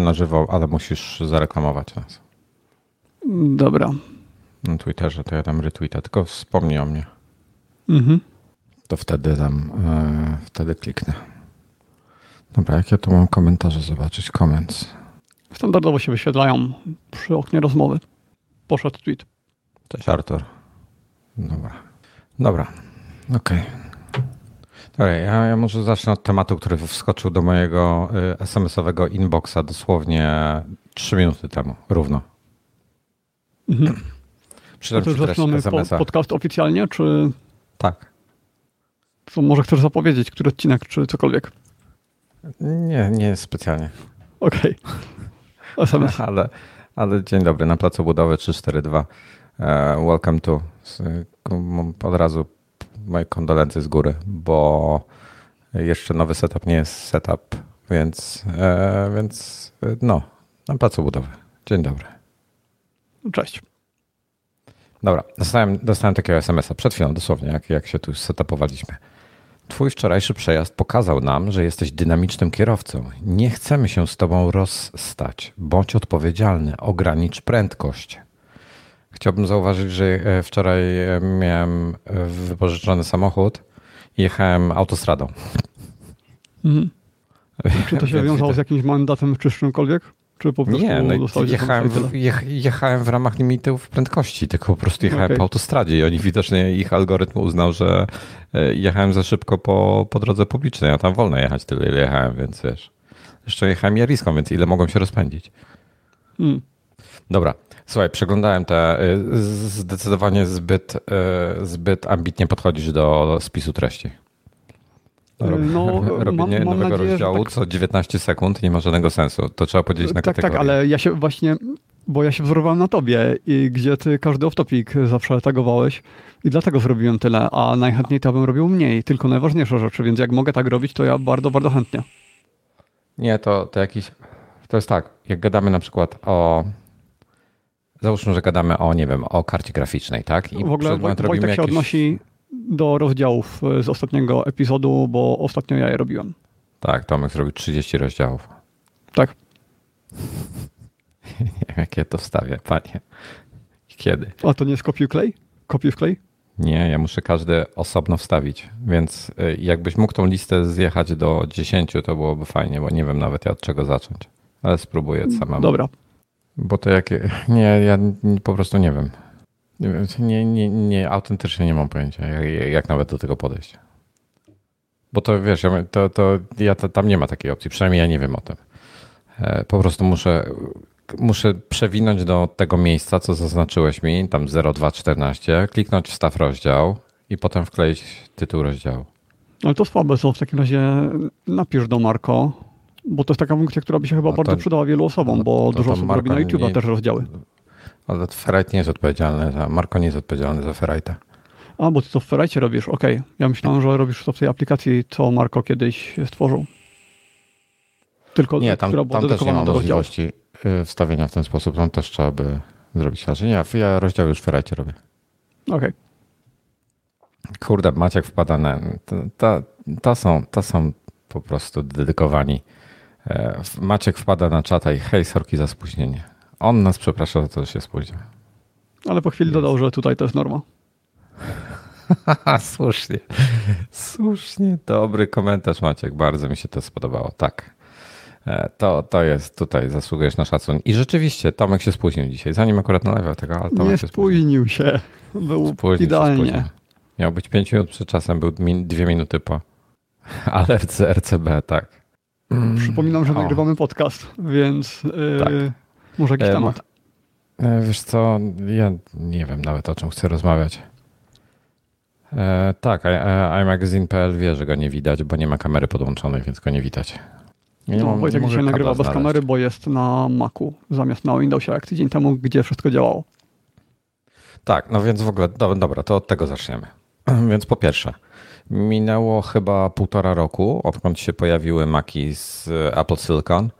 na żywo, ale musisz zareklamować nas. Dobra. Na Twitterze to ja dam retweeta, tylko wspomnij o mnie. Mhm. To wtedy tam, e, wtedy kliknę. Dobra, jakie tu mam komentarze zobaczyć? Comments. Standardowo się wyświetlają przy oknie rozmowy. Poszedł tweet. Cześć Artur. Dobra. Dobra. Okej. Dobra, ja, ja może zacznę od tematu, który wskoczył do mojego y, SMS-owego inboxa dosłownie 3 minuty temu, równo. Mhm. To zaczynamy SMS-a. podcast oficjalnie, czy Tak. co, może chcesz zapowiedzieć, który odcinek, czy cokolwiek? Nie, nie specjalnie. Okej. SMS. Ale, ale dzień dobry, na placu budowy 342. E, welcome to. Od razu moje kondolencje z góry, bo jeszcze nowy setup nie jest setup, więc, e, więc no, na placu budowy. Dzień dobry. Cześć. Dobra, dostałem, dostałem takiego SMS-a przed chwilą dosłownie, jak, jak się tu setupowaliśmy. Twój wczorajszy przejazd pokazał nam, że jesteś dynamicznym kierowcą. Nie chcemy się z tobą rozstać. Bądź odpowiedzialny, ogranicz prędkość. Chciałbym zauważyć, że e, wczoraj e, miałem e, wypożyczony samochód i jechałem autostradą. Mhm. Czy to się wiązało z jakimś mandatem czy z czymkolwiek? Czy po prostu Nie, no, jechałem, w, jech, jechałem w ramach limitów prędkości, tylko po prostu jechałem Okej. po autostradzie i oni widocznie, ich algorytm uznał, że jechałem za szybko po, po drodze publicznej, a tam wolno jechać tyle, ile jechałem, więc wiesz. Jeszcze jechałem jariską, więc ile mogłem się rozpędzić. Mm. Dobra, słuchaj, przeglądałem te, y, zdecydowanie zbyt, y, zbyt ambitnie podchodzisz do spisu treści. Rob- No, Robienie mam- mam nowego nadzieję, rozdziału tak- co 19 sekund nie ma żadnego sensu. To trzeba podzielić na Tak, kategorie. tak, ale ja się właśnie, bo ja się wzorowałem na tobie i gdzie ty każdy off-topic zawsze tagowałeś i dlatego zrobiłem tyle, a najchętniej to bym robił mniej, tylko najważniejsze rzeczy, więc jak mogę tak robić, to ja bardzo, bardzo chętnie. Nie, to, to jakiś. To jest tak, jak gadamy na przykład o. Załóżmy, że gadamy o, nie wiem, o karcie graficznej, tak? w ogóle przed moment Woj- Wojtek się odnosi do rozdziałów y, z ostatniego epizodu, bo ostatnio ja je robiłem. Tak, Tomek zrobił 30 rozdziałów. Tak. Nie wiem, jakie to wstawię, panie. I Kiedy? A to nie jest kopiuj klej? Kopiuj klej? Nie, ja muszę każdy osobno wstawić, więc y, jakbyś mógł tą listę zjechać do 10, to byłoby fajnie, bo nie wiem nawet od czego zacząć. Ale spróbuję samemu. Dobra. Bo to jakie. Nie, ja po prostu nie wiem. Nie, nie, nie, nie autentycznie nie mam pojęcia, jak, jak nawet do tego podejść. Bo to wiesz, to, to, ja to, tam nie ma takiej opcji, przynajmniej ja nie wiem o tym. E, Po prostu muszę, muszę przewinąć do tego miejsca, co zaznaczyłeś mi, tam 0214, kliknąć wstaw rozdział i potem wkleić tytuł rozdziału. Ale to słabe są w takim razie. Napisz do Marko, bo to jest taka funkcja, która by się chyba A to- bardzo przydała wielu osobom, no bo dużo osób Marko robi na YouTube'a też rozdziały. Ale Ferrite nie jest odpowiedzialny za, Marko nie jest odpowiedzialny za Ferrite. A, bo ty to w Ferrite robisz, okej. Ja myślałem, że robisz to w tej aplikacji, co Marko kiedyś stworzył. Tylko Nie, tam, która była tam też nie dedykowana ma do możliwości y, wstawienia w ten sposób. Tam też trzeba by zrobić inaczej. Nie, ja rozdział już w Ferrite robię. Okej. Kurde, Maciek wpada na... To, to, to, są, to są po prostu dedykowani. E, Maciek wpada na czata i hej, sorki za spóźnienie. On nas przeprasza za to, że się spóźnił. Ale po chwili dodał, że tutaj to jest norma. Słusznie. Słusznie. Dobry komentarz, Maciek. Bardzo mi się to spodobało. Tak. E, To, to jest tutaj, zasługujesz na szacun. I rzeczywiście, Tomek się spóźnił dzisiaj. Zanim akurat nalewał tego, ale Tomek Nie się spóźnił. się. Był Spóźnił się, idealnie. spóźnił. Miał być 5 minut przed czasem, był min, dwie minuty po. Alert z RCB, tak. Przypominam, że O. nagrywamy podcast, więc yy, Tak. może jakiś E, temat. E, Wiesz co, ja nie wiem nawet o czym chcę rozmawiać. E, tak, e, iMagazine.pl wie, że go nie widać, bo nie ma kamery podłączonej, więc go nie widać. Nie No, mam- Wojtek dzisiaj nagrywa bez znaleźć. kamery, bo jest na Macu zamiast na Windowsie, jak tydzień temu, gdzie wszystko działało. Tak, no więc w ogóle, do, dobra, to od tego zaczniemy. Więc po pierwsze, minęło chyba półtora roku, odkąd się pojawiły Maki z Apple Silicon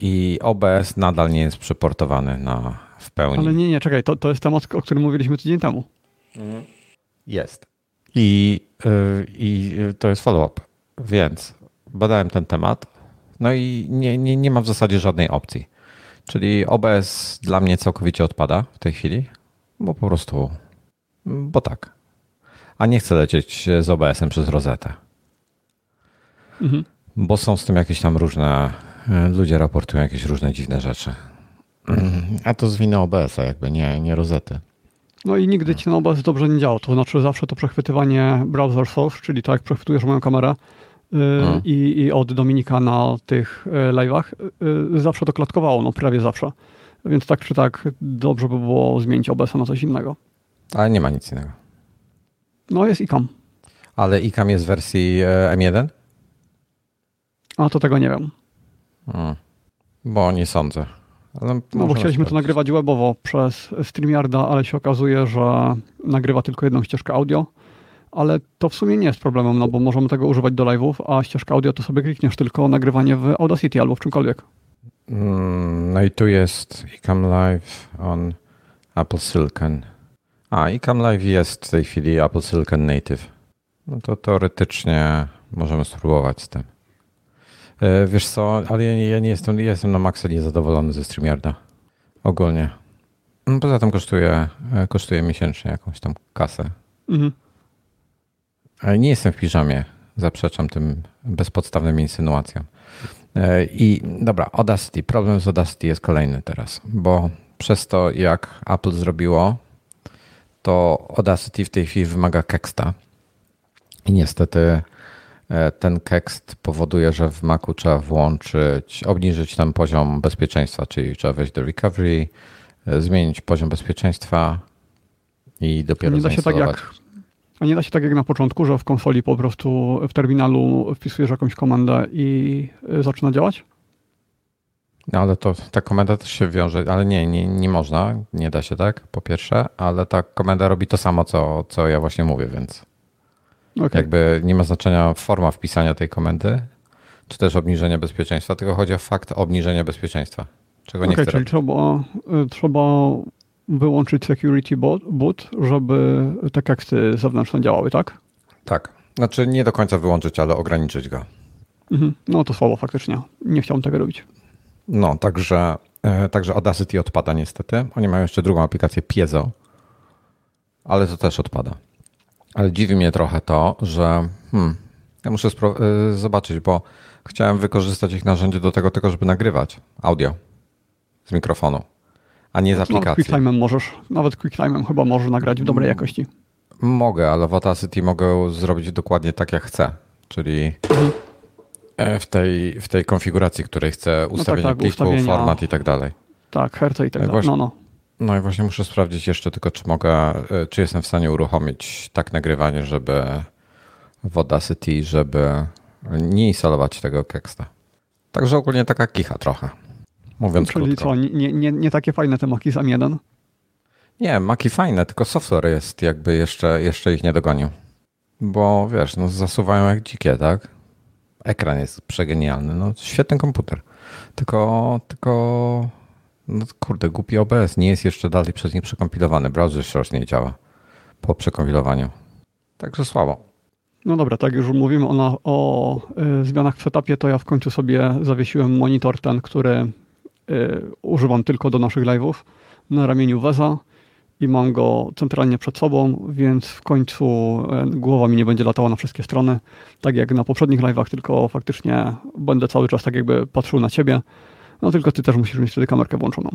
i OBS nadal nie jest przeportowany na, w pełni. Ale nie, nie, czekaj, to, to jest temat, o którym mówiliśmy tydzień temu. Jest. I, y, I to jest follow-up. Więc badałem ten temat. No i nie, nie, nie ma w zasadzie żadnej opcji. Czyli OBS dla mnie całkowicie odpada w tej chwili, bo po prostu, bo tak. A nie chcę lecieć z OBS-em przez rozetę. Mhm. Bo są z tym jakieś tam różne, ludzie raportują jakieś różne dziwne rzeczy. A to z winy OBS-a jakby, nie, nie rozety. No i nigdy ci na OBS dobrze nie działo. To znaczy zawsze to przechwytywanie browser source, czyli tak jak przechwytujesz moją kamerę, hmm. i, i od Dominika na tych y, live'ach, y, zawsze to klatkowało, no prawie zawsze. Więc tak czy tak dobrze by było zmienić OBS na coś innego. Ale nie ma nic innego. No jest ICAM. Ale ICAM jest w wersji M1? A to tego nie wiem. Hmm. Bo nie sądzę. Ale no bo chcieliśmy to nagrywać webowo przez StreamYarda, ale się okazuje, że nagrywa tylko jedną ścieżkę audio ale to w sumie nie jest problemem, no bo możemy tego używać do live'ów, a ścieżka audio to sobie klikniesz tylko nagrywanie w Audacity albo w czymkolwiek. Mm, no i tu jest iCam Live on Apple Silicon. A, iCam Live jest w tej chwili Apple Silicon Native. No to teoretycznie możemy spróbować z tym. E, wiesz co, ale ja, ja nie jestem, ja jestem na maksa niezadowolony ze StreamYarda. Ogólnie. No, poza tym kosztuje, e, kosztuje miesięcznie jakąś tam kasę. Mhm. Ale nie jestem w piżamie. Zaprzeczam tym bezpodstawnym insynuacjom. E, I dobra, Audacity. Problem z Audacity jest kolejny teraz, bo przez to, jak Apple zrobiło, to Audacity w tej chwili wymaga keksta. I niestety e, ten kekst powoduje, że w Macu trzeba włączyć, obniżyć tam poziom bezpieczeństwa, czyli trzeba wejść do recovery, e, zmienić poziom bezpieczeństwa i dopiero Nie da się tak jak a nie da się tak jak na początku, że w konsoli po prostu w terminalu wpisujesz jakąś komendę i y, zaczyna działać? No ale to ta komenda też się wiąże, ale nie, nie, nie można, nie da się tak, po pierwsze, ale ta komenda robi to samo, co, co ja właśnie mówię, więc okay. jakby nie ma znaczenia forma wpisania tej komendy, czy też obniżenie bezpieczeństwa, tylko chodzi o fakt obniżenia bezpieczeństwa, czego okay, nie chcę czyli trzeba, y, trzeba wyłączyć security boot, żeby te teksty zewnętrzne działały, tak? Tak. Znaczy nie do końca wyłączyć, ale ograniczyć go. Mhm. No to słabo faktycznie. Nie chciałbym tego robić. No, także, e, także Audacity odpada niestety. Oni mają jeszcze drugą aplikację Piezo, ale to też odpada. Ale dziwi mnie trochę to, że hmm, ja muszę e, zobaczyć, bo chciałem wykorzystać ich narzędzie do tego tylko, żeby nagrywać audio z mikrofonu a nie z aplikacji. No, QuickTime'em możesz, nawet QuickTime'em chyba możesz nagrać w dobrej jakości. Mogę, ale w Audacity mogę zrobić dokładnie tak, jak chcę. Czyli mhm. E, w, tej, w tej konfiguracji, której chcę, ustawienia no tak, tak, pliku, ustawienia, format i tak dalej. Tak, herce i tak dalej. No, no. no i właśnie muszę sprawdzić jeszcze tylko, czy mogę, e, czy jestem w stanie uruchomić tak nagrywanie, żeby w Audacity, żeby nie instalować tego teksta. Także ogólnie taka kicha trochę. Mówiąc Czyli krótko. co, nie, nie, nie takie fajne te Maki z M1? Nie, Maki fajne, tylko software jest jakby jeszcze, jeszcze ich nie dogonił. Bo wiesz, no zasuwają jak dzikie, tak? Ekran jest przegenialny, no świetny komputer. Tylko, tylko no kurde, głupi OBS nie jest jeszcze dalej przez nich przekompilowany. Browser source nie działa po przekompilowaniu. Także słabo. No dobra, tak już mówimy o, o y, zmianach w setupie, to ja w końcu sobie zawiesiłem monitor ten, który Y, używam tylko do naszych live'ów na ramieniu Weza i mam go centralnie przed sobą, więc w końcu y, głowa mi nie będzie latała na wszystkie strony, tak jak na poprzednich live'ach, tylko faktycznie będę cały czas tak jakby patrzył na ciebie. No tylko ty też musisz mieć wtedy kamerkę włączoną.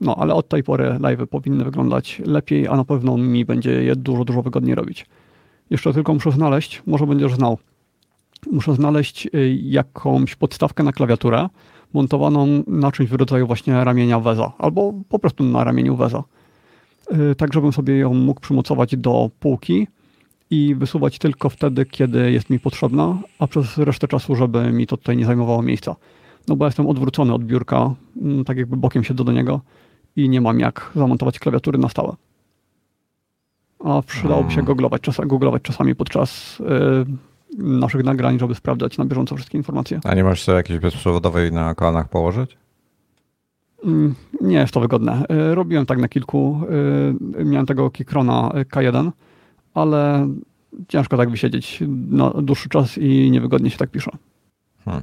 No ale od tej pory live'y powinny wyglądać lepiej, a na pewno mi będzie je dużo, dużo wygodniej robić. Jeszcze tylko muszę znaleźć, może będziesz znał, muszę znaleźć y, jakąś podstawkę na klawiaturę, montowaną na czymś w rodzaju właśnie ramienia Weza, albo po prostu na ramieniu Weza. Y, tak, żebym sobie ją mógł przymocować do półki i wysuwać tylko wtedy, kiedy jest mi potrzebna, a przez resztę czasu, żeby mi to tutaj nie zajmowało miejsca. No bo jestem odwrócony od biurka, mm, tak jakby bokiem się do niego i nie mam jak zamontować klawiatury na stałe. A przydałoby się hmm. googlować, czas, googlować czasami podczas yy, naszych nagrań, żeby sprawdzać na bieżąco wszystkie informacje. A nie możesz sobie jakiejś bezprzewodowej na kolanach położyć? Mm, nie jest to wygodne. E, robiłem tak na kilku. E, miałem tego Kikrona K1, ale ciężko tak wysiedzieć na dłuższy czas i niewygodnie się tak pisze. Hmm.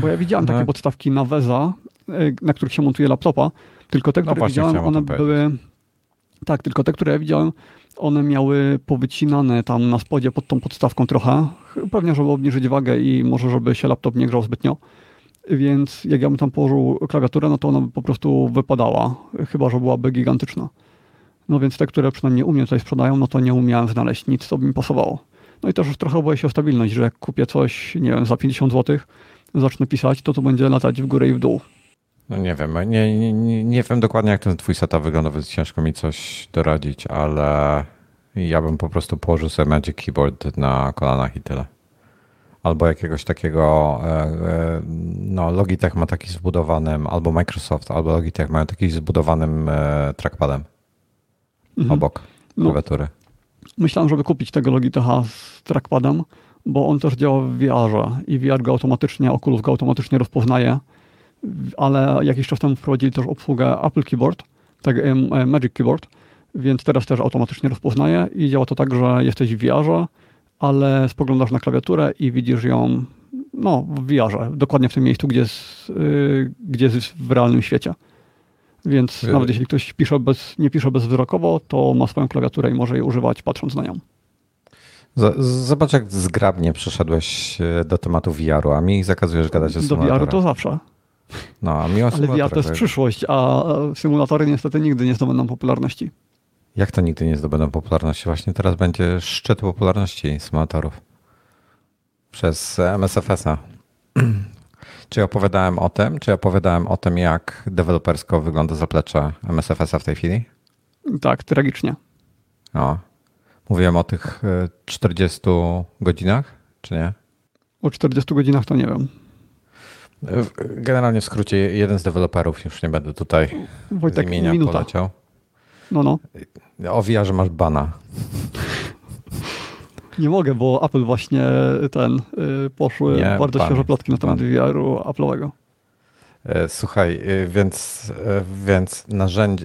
Bo ja widziałem takie No. podstawki na Weza, y, na których się montuje laptopa, tylko te, No które właśnie, widziałem, one powiedzieć. były... Tak, tylko te, które ja widziałem, one miały powycinane tam na spodzie pod tą podstawką trochę, pewnie żeby obniżyć wagę i może żeby się laptop nie grzał zbytnio. Więc jak ja bym tam położył klawiaturę, no to ona by po prostu wypadała, chyba że byłaby gigantyczna. No więc te, które przynajmniej u mnie tutaj sprzedają, no to nie umiałem znaleźć nic, co by mi pasowało. No i też trochę boję się o stabilność, że jak kupię coś, nie wiem, za 50 zł, zacznę pisać, to to będzie latać w górę i w dół. No nie wiem, nie, nie, nie, nie wiem dokładnie jak ten twój setup wygląda, więc ciężko mi coś doradzić, ale ja bym po prostu położył sobie Magic Keyboard na kolanach i tyle. Albo jakiegoś takiego, e, e, no Logitech ma taki zbudowanym, albo Microsoft, albo Logitech mają taki zbudowanym e, trackpadem Mhm. obok No. klawiatury. Myślałem, żeby kupić tego Logitecha z trackpadem, bo on też działa w VR-ze i VR go automatycznie, Oculus go automatycznie rozpoznaje, ale jakiś czas temu wprowadzili też obsługę Apple Keyboard, tak Magic Keyboard, więc teraz też automatycznie rozpoznaje i działa to tak, że jesteś w VR-ze, ale spoglądasz na klawiaturę i widzisz ją no, w VR-ze, dokładnie w tym miejscu, gdzie jest, yy, gdzie jest w realnym świecie. Więc Yy. nawet jeśli ktoś pisze bez, nie pisze bezwzrokowo, to ma swoją klawiaturę i może jej używać patrząc na nią. Zobacz jak zgrabnie przeszedłeś e, do tematu VR-u, a mi zakazujesz gadać o Do symulatorach. VR-u to zawsze. No, a mi o Ale VR to jest przyszłość, a symulatory niestety nigdy nie zdobędą popularności. Jak to nigdy nie zdobędą popularności? Właśnie teraz będzie szczyt popularności symulatorów przez MSFS-a. Czy opowiadałem o tym? Czy opowiadałem o tym, jak dewelopersko wygląda zaplecze MSFS-a w tej chwili? Tak, tragicznie. No. Mówiłem o tych e, 40 godzinach, czy nie? O 40 godzinach to nie wiem. E, Generalnie w skrócie, jeden z deweloperów, już nie będę tutaj Wojtek, imienia minuta. poleciał. No, no. O VR-ze masz bana. Nie mogę, bo Apple właśnie ten, y, poszły Nie, bardzo pan, świeże plotki na temat. VR-u Apple'owego. E, Słuchaj, e, więc, e, więc narzędzie,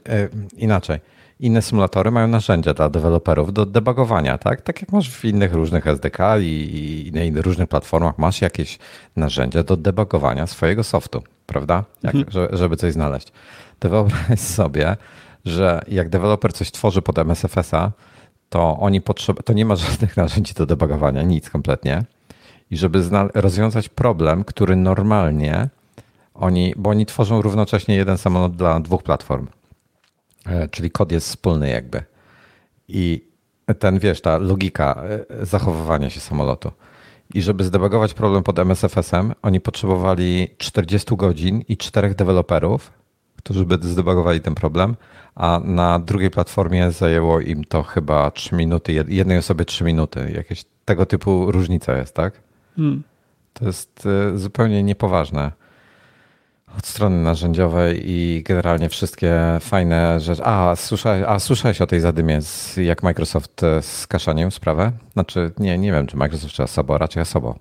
inaczej. Inne symulatory mają narzędzia dla deweloperów do debugowania, tak? Tak jak masz w innych różnych SDK i, na innych różnych platformach, masz jakieś narzędzia do debugowania swojego softu, prawda? Jak, Mhm. że, żeby coś znaleźć. To wyobraź sobie, że jak deweloper coś tworzy pod MSFS-a, to oni potrzeb- to nie ma żadnych narzędzi do debugowania, nic kompletnie. I żeby rozwiązać problem, który normalnie oni, bo oni tworzą równocześnie jeden samolot dla dwóch platform, E, czyli kod jest wspólny jakby. I ten, wiesz, ta logika e, zachowywania się samolotu. I żeby zdebugować problem pod MSFS-em, oni potrzebowali 40 godzin i czterech deweloperów, którzy by zdebugowali ten problem, a na drugiej platformie zajęło im to chyba 3 minuty, jed- jednej osobie 3 minuty. Jakieś tego typu różnica jest, tak? Hmm. To jest e, zupełnie niepoważne. Od strony narzędziowej i generalnie wszystkie fajne rzeczy. A, słyszałeś, a słyszałeś o tej zadymie, z, jak Microsoft e, skaszanił sprawę? Znaczy, nie, nie wiem, czy Microsoft, czy Asobo, raczej Asobo.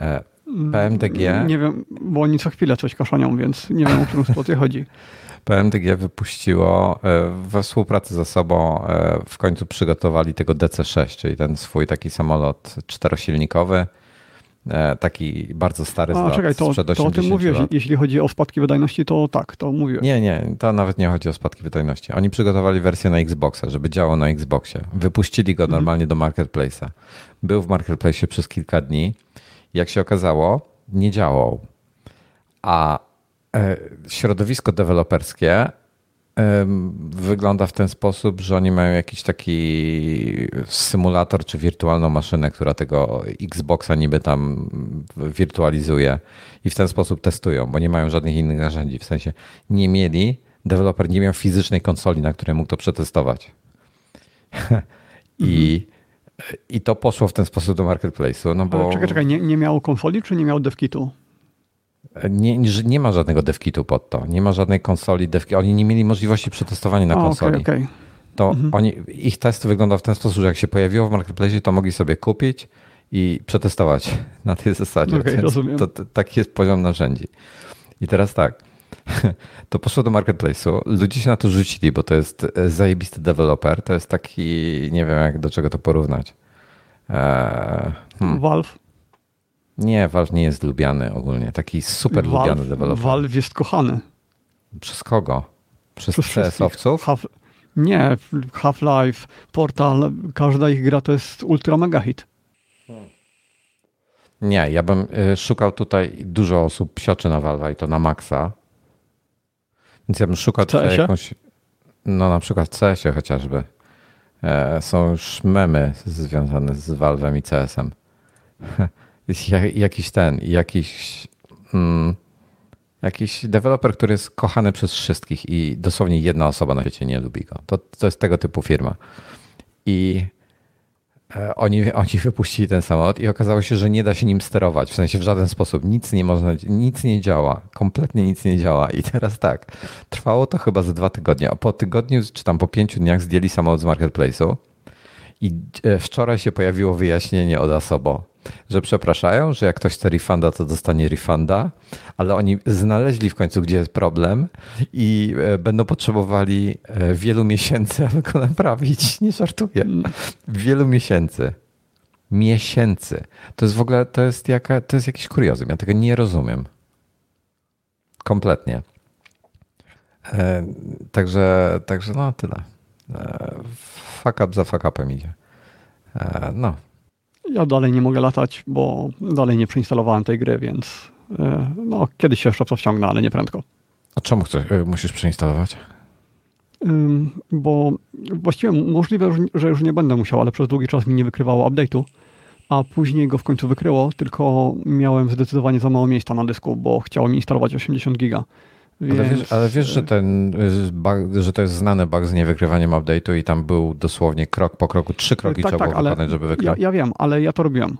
E, PMDG? Nie wiem, bo oni co chwilę coś kaszanią, więc nie wiem, o którą sytuację chodzi. PMDG wypuściło e, we współpracy ze sobą, e, w końcu przygotowali tego DC-6, czyli ten swój taki samolot czterosilnikowy, e, taki bardzo stary A czekaj, to, sprzed to o tym 80 mówiłeś. lat. Jeśli chodzi o spadki wydajności, to tak, to mówiłeś. Nie, nie, to nawet nie chodzi o spadki wydajności. Oni przygotowali wersję na Xboxa, żeby działał na Xboxie. Wypuścili go normalnie do Marketplace'a. Był w Marketplace'ie przez kilka dni. Jak się okazało, nie działał. A e, środowisko deweloperskie wygląda w ten sposób, że oni mają jakiś taki symulator czy wirtualną maszynę, która tego Xboxa niby tam wirtualizuje i w ten sposób testują, bo nie mają żadnych innych narzędzi. W sensie nie mieli, deweloper nie miał fizycznej konsoli, na której mógł to przetestować. I, I to poszło w ten sposób do marketplace'u, no bo Ale czekaj, czekaj, nie, nie miał konsoli, czy nie miał devkitu? nie, nie, ma żadnego devkitu pod to. Nie ma żadnej konsoli devkit. Oni nie mieli możliwości przetestowania na A, konsoli. okej, okej. To oni, ich test wyglądał w ten sposób, że jak się pojawiło w marketplace, to mogli sobie kupić i przetestować na tej zasadzie. Więc rozumiem. To, to, taki jest poziom narzędzi. I teraz tak, to poszło do marketplace'u, ludzie się na to rzucili, bo to jest e, zajebisty deweloper, to jest taki, nie wiem jak do czego to porównać. Eee, hmm. Valve. Nie, Valve nie jest lubiany ogólnie. Taki super Valve, lubiany deweloper. Valve jest kochany. Przez kogo? Przez, Przez CS-owców? Half, nie, Half-Life, Portal, każda ich gra to jest ultra mega hit. Nie, ja bym y, szukał tutaj dużo osób psioczy na Valve i to na maksa. Więc ja bym szukał tutaj jakąś, no na przykład w CS-ie chociażby. E, są już memy związane z Valve'em i CS-em. Ja- jakiś ten, jakiś mm, jakiś deweloper, który jest kochany przez wszystkich i dosłownie jedna osoba na świecie nie lubi go. To, to jest tego typu firma. I Oni, oni wypuścili ten samolot i okazało się, że nie da się nim sterować. W sensie w żaden sposób. Nic nie można, nic nie działa. Kompletnie nic nie działa. I teraz tak. Trwało to chyba za dwa tygodnie. A po tygodniu, czy tam po pięciu dniach zdjęli samolot z marketplace'u. I e, wczoraj się pojawiło wyjaśnienie od Asobo, że przepraszają, że jak ktoś chce refunda, to dostanie refunda, ale oni znaleźli w końcu, gdzie jest problem i e, będą potrzebowali e, wielu miesięcy, aby go naprawić. Nie żartuję. Wielu miesięcy. Miesięcy. To jest w ogóle, to jest, jaka, to jest jakiś kuriozum. Ja tego nie rozumiem. Kompletnie. E, także, także no tyle. Fuck up za fuck upem idzie. No. Ja dalej nie mogę latać, bo dalej nie przeinstalowałem tej gry, więc e, no, kiedyś się jeszcze to wciągnę, ale nie prędko. A czemu chcesz, e, musisz przeinstalować? Bo właściwie możliwe, że- już nie będę musiał, ale przez długi czas mi nie wykrywało update'u, a później go w końcu wykryło, tylko miałem zdecydowanie za mało miejsca na dysku, bo chciało mi instalować 80 giga. Więc, Ale wiesz, ale wiesz że, ten, y, że to jest znany bug z niewykrywaniem update'u i tam był dosłownie krok po kroku, trzy kroki tak, trzeba tak, było wykonać, żeby ja, wykryć. ja wiem, ale ja to robiłem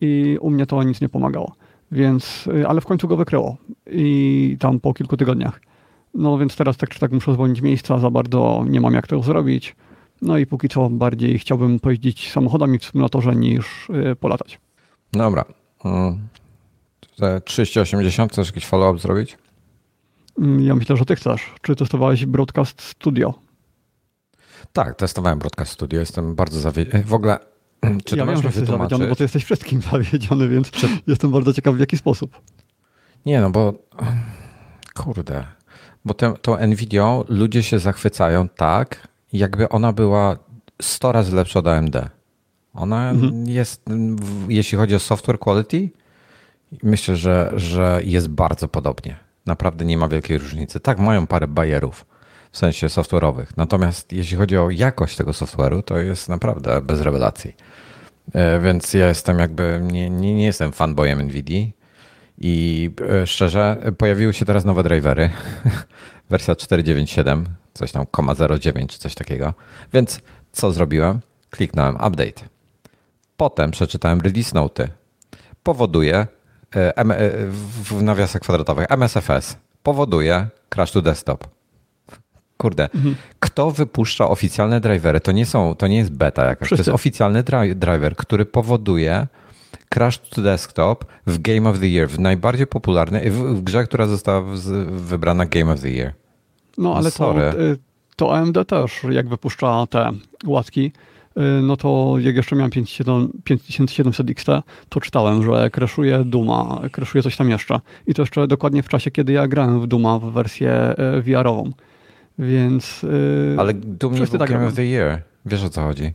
i u mnie to nic nie pomagało. Więc, y, ale w końcu go wykryło i tam po kilku tygodniach. No więc teraz tak czy tak muszę zwolnić miejsca, za bardzo nie mam jak tego zrobić. No i póki co bardziej chciałbym pojeździć samochodami w symulatorze niż y, polatać. Dobra. Mm. Te 3080 chcesz jakiś follow-up zrobić? Mm, Ja myślę, że ty chcesz. Czy testowałeś Broadcast Studio? Tak, testowałem Broadcast Studio, jestem bardzo zawiedziony. W ogóle, czy ja to wiem, że jesteś zawiedziony, bo ty jesteś wszystkim zawiedziony, więc jestem bardzo ciekaw w jaki sposób. Nie, no bo kurde, bo tę tą Nvidią ludzie się zachwycają tak, jakby ona była 100 razy lepsza od AMD. Ona Mhm. jest, w- jeśli chodzi o software quality, myślę, że, że jest bardzo podobnie. Naprawdę nie ma wielkiej różnicy. Tak, mają parę bajerów w sensie software'owych. Natomiast jeśli chodzi o jakość tego software'u, to jest naprawdę bez rewelacji. E, Więc ja jestem jakby, nie, nie, nie jestem fanboyem NVIDII i e, szczerze, pojawiły się teraz nowe drivery. Wersja 4.9.7, coś tam, 0.9 czy coś takiego. Więc co zrobiłem? Kliknąłem update. Potem przeczytałem release noty. Powoduje w w nawiasach kwadratowych MSFS. Powoduje crash to desktop. Kurde, kto wypuszcza oficjalne drivery? To nie są, to nie jest beta jakaś, to Wszyscy. jest oficjalny dri- driver, który powoduje crash to desktop w Game of the Year, w najbardziej popularnej, w, w grze, która została wybrana Game of the Year. No ale to, sorry. y, to AMD też, jak wypuszcza te łatki, no to jak jeszcze miałem 5700 5700 XT, to czytałem, że crashuje Duma, crashuje coś tam jeszcze. I to jeszcze dokładnie w czasie, kiedy ja grałem w Duma w wersję y, VR-ową. Więc y, Ale dumnie wszyscy był tak Game of the Year. Wiesz o co chodzi?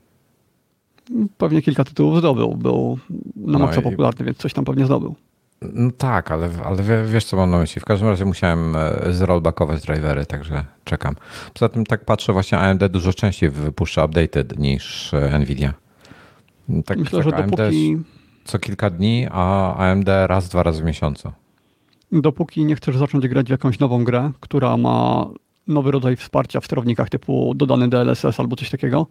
pewnie kilka tytułów zdobył, był na No maksa popularny, więc coś tam pewnie zdobył. No tak, ale, ale wie- wiesz co mam na myśli. W każdym razie musiałem e, zrollbackować drivery, także czekam. Poza tym tak patrzę, właśnie AMD dużo częściej wypuszcza updated niż e, Nvidia. Tak, Myślę, tak że AMD dopóki, co kilka dni, a AMD raz, dwa razy w miesiącu. dopóki nie chcesz zacząć grać w jakąś nową grę, która ma nowy rodzaj wsparcia w sterownikach typu dodany DLSS albo coś takiego,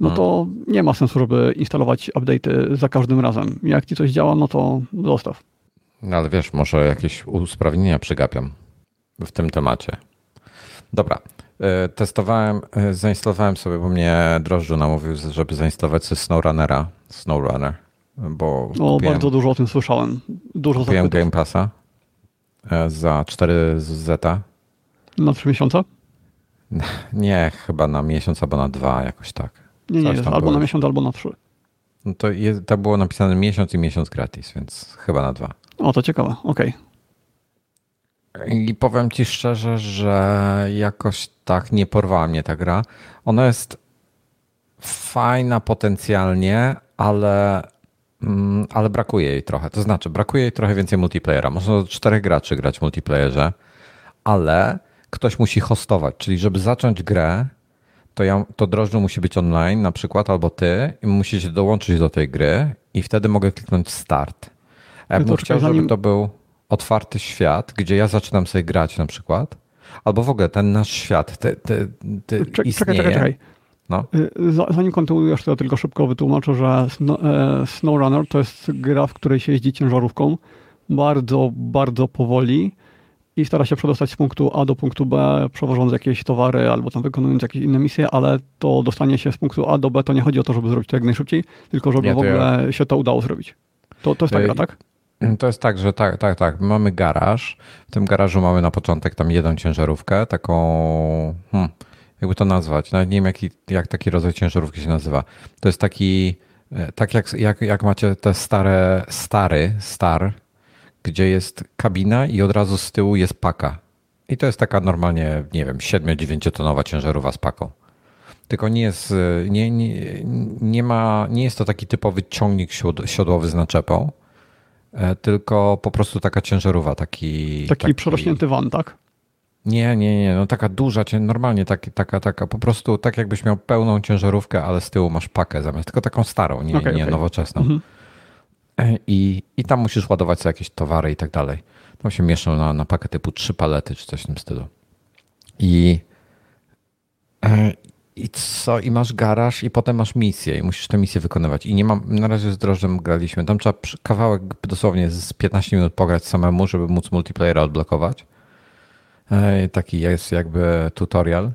no to nie ma sensu, żeby instalować update'y za każdym razem. Jak ci coś działa, no to zostaw. No ale wiesz, może jakieś usprawnienia przegapiam w tym temacie. Dobra. e, Testowałem, e, zainstalowałem sobie, bo mnie drożdżu namówił, żeby zainstalować sobie SnowRunnera. SnowRunner, bo No, kupiłem, bardzo dużo o tym słyszałem. Dużo kupiłem zachwytów. Game Passa e, za 4 zeta. Na trzy miesiące? Nie, chyba na miesiąc albo na dwa, jakoś tak. Nie, nie, jest albo było na miesiąc, albo na trzy. No to, jest, to było napisane miesiąc i miesiąc gratis, więc chyba na dwa. O, to ciekawe, okej. Okay. I powiem ci szczerze, że jakoś tak nie porwała mnie ta gra. Ona jest fajna potencjalnie, ale, mm, ale brakuje jej trochę. To znaczy, brakuje jej trochę więcej multiplayera. Można do czterech graczy grać w multiplayerze, ale ktoś musi hostować, czyli żeby zacząć grę, to, ja, to drożdżu musi być online na przykład, albo ty i musicie dołączyć do tej gry i wtedy mogę kliknąć start. Ja bym chciał, żeby to był otwarty świat, gdzie ja zaczynam sobie grać na przykład, albo w ogóle ten nasz świat te, te, te czekaj, istnieje. Czekaj, czekaj. No. Y, zanim kontynuujesz, to ja tylko szybko wytłumaczę, że e, SnowRunner to jest gra, w której się jeździ ciężarówką bardzo, bardzo powoli i stara się przedostać z punktu A do punktu B, przewożąc jakieś towary albo tam wykonując jakieś inne misje, ale to dostanie się z punktu A do B to nie chodzi o to, żeby zrobić to jak najszybciej, tylko żeby nie, w ogóle ja... się to udało zrobić. To, to jest ta gra, tak? To jest tak, że tak, tak, tak. Mamy garaż. W tym garażu mamy na początek tam jedną ciężarówkę, taką. Hmm, jakby to nazwać? Nawet nie wiem, jaki, jak taki rodzaj ciężarówki się nazywa. To jest taki. E, tak jak, jak, jak macie te stare, stary, star, gdzie jest kabina i od razu z tyłu jest paka. I to jest taka normalnie, nie wiem, 7-9 tonowa ciężarówka z paką. Tylko nie jest, nie, nie, nie, ma, nie jest to taki typowy ciągnik siodłowy z naczepą, e, tylko po prostu taka ciężarówka, taki... Taki, taki przerośnięty van, tak? Nie, nie, nie, no taka duża, normalnie taki, taka, taka, po prostu tak jakbyś miał pełną ciężarówkę, ale z tyłu masz pakę zamiast, tylko taką starą, nie, okay, nie okay. nowoczesną. Mhm. I, I tam musisz ładować sobie jakieś towary i tak dalej. Tam się mieszczą na, na pakę typu trzy palety czy coś w tym stylu. I, e, i co? I masz garaż i potem masz misję i musisz tę misję wykonywać. I nie mam, na razie z drożdżem graliśmy. Tam trzeba kawałek dosłownie z 15 minut pograć samemu, żeby móc multiplayera odblokować. E, taki jest jakby tutorial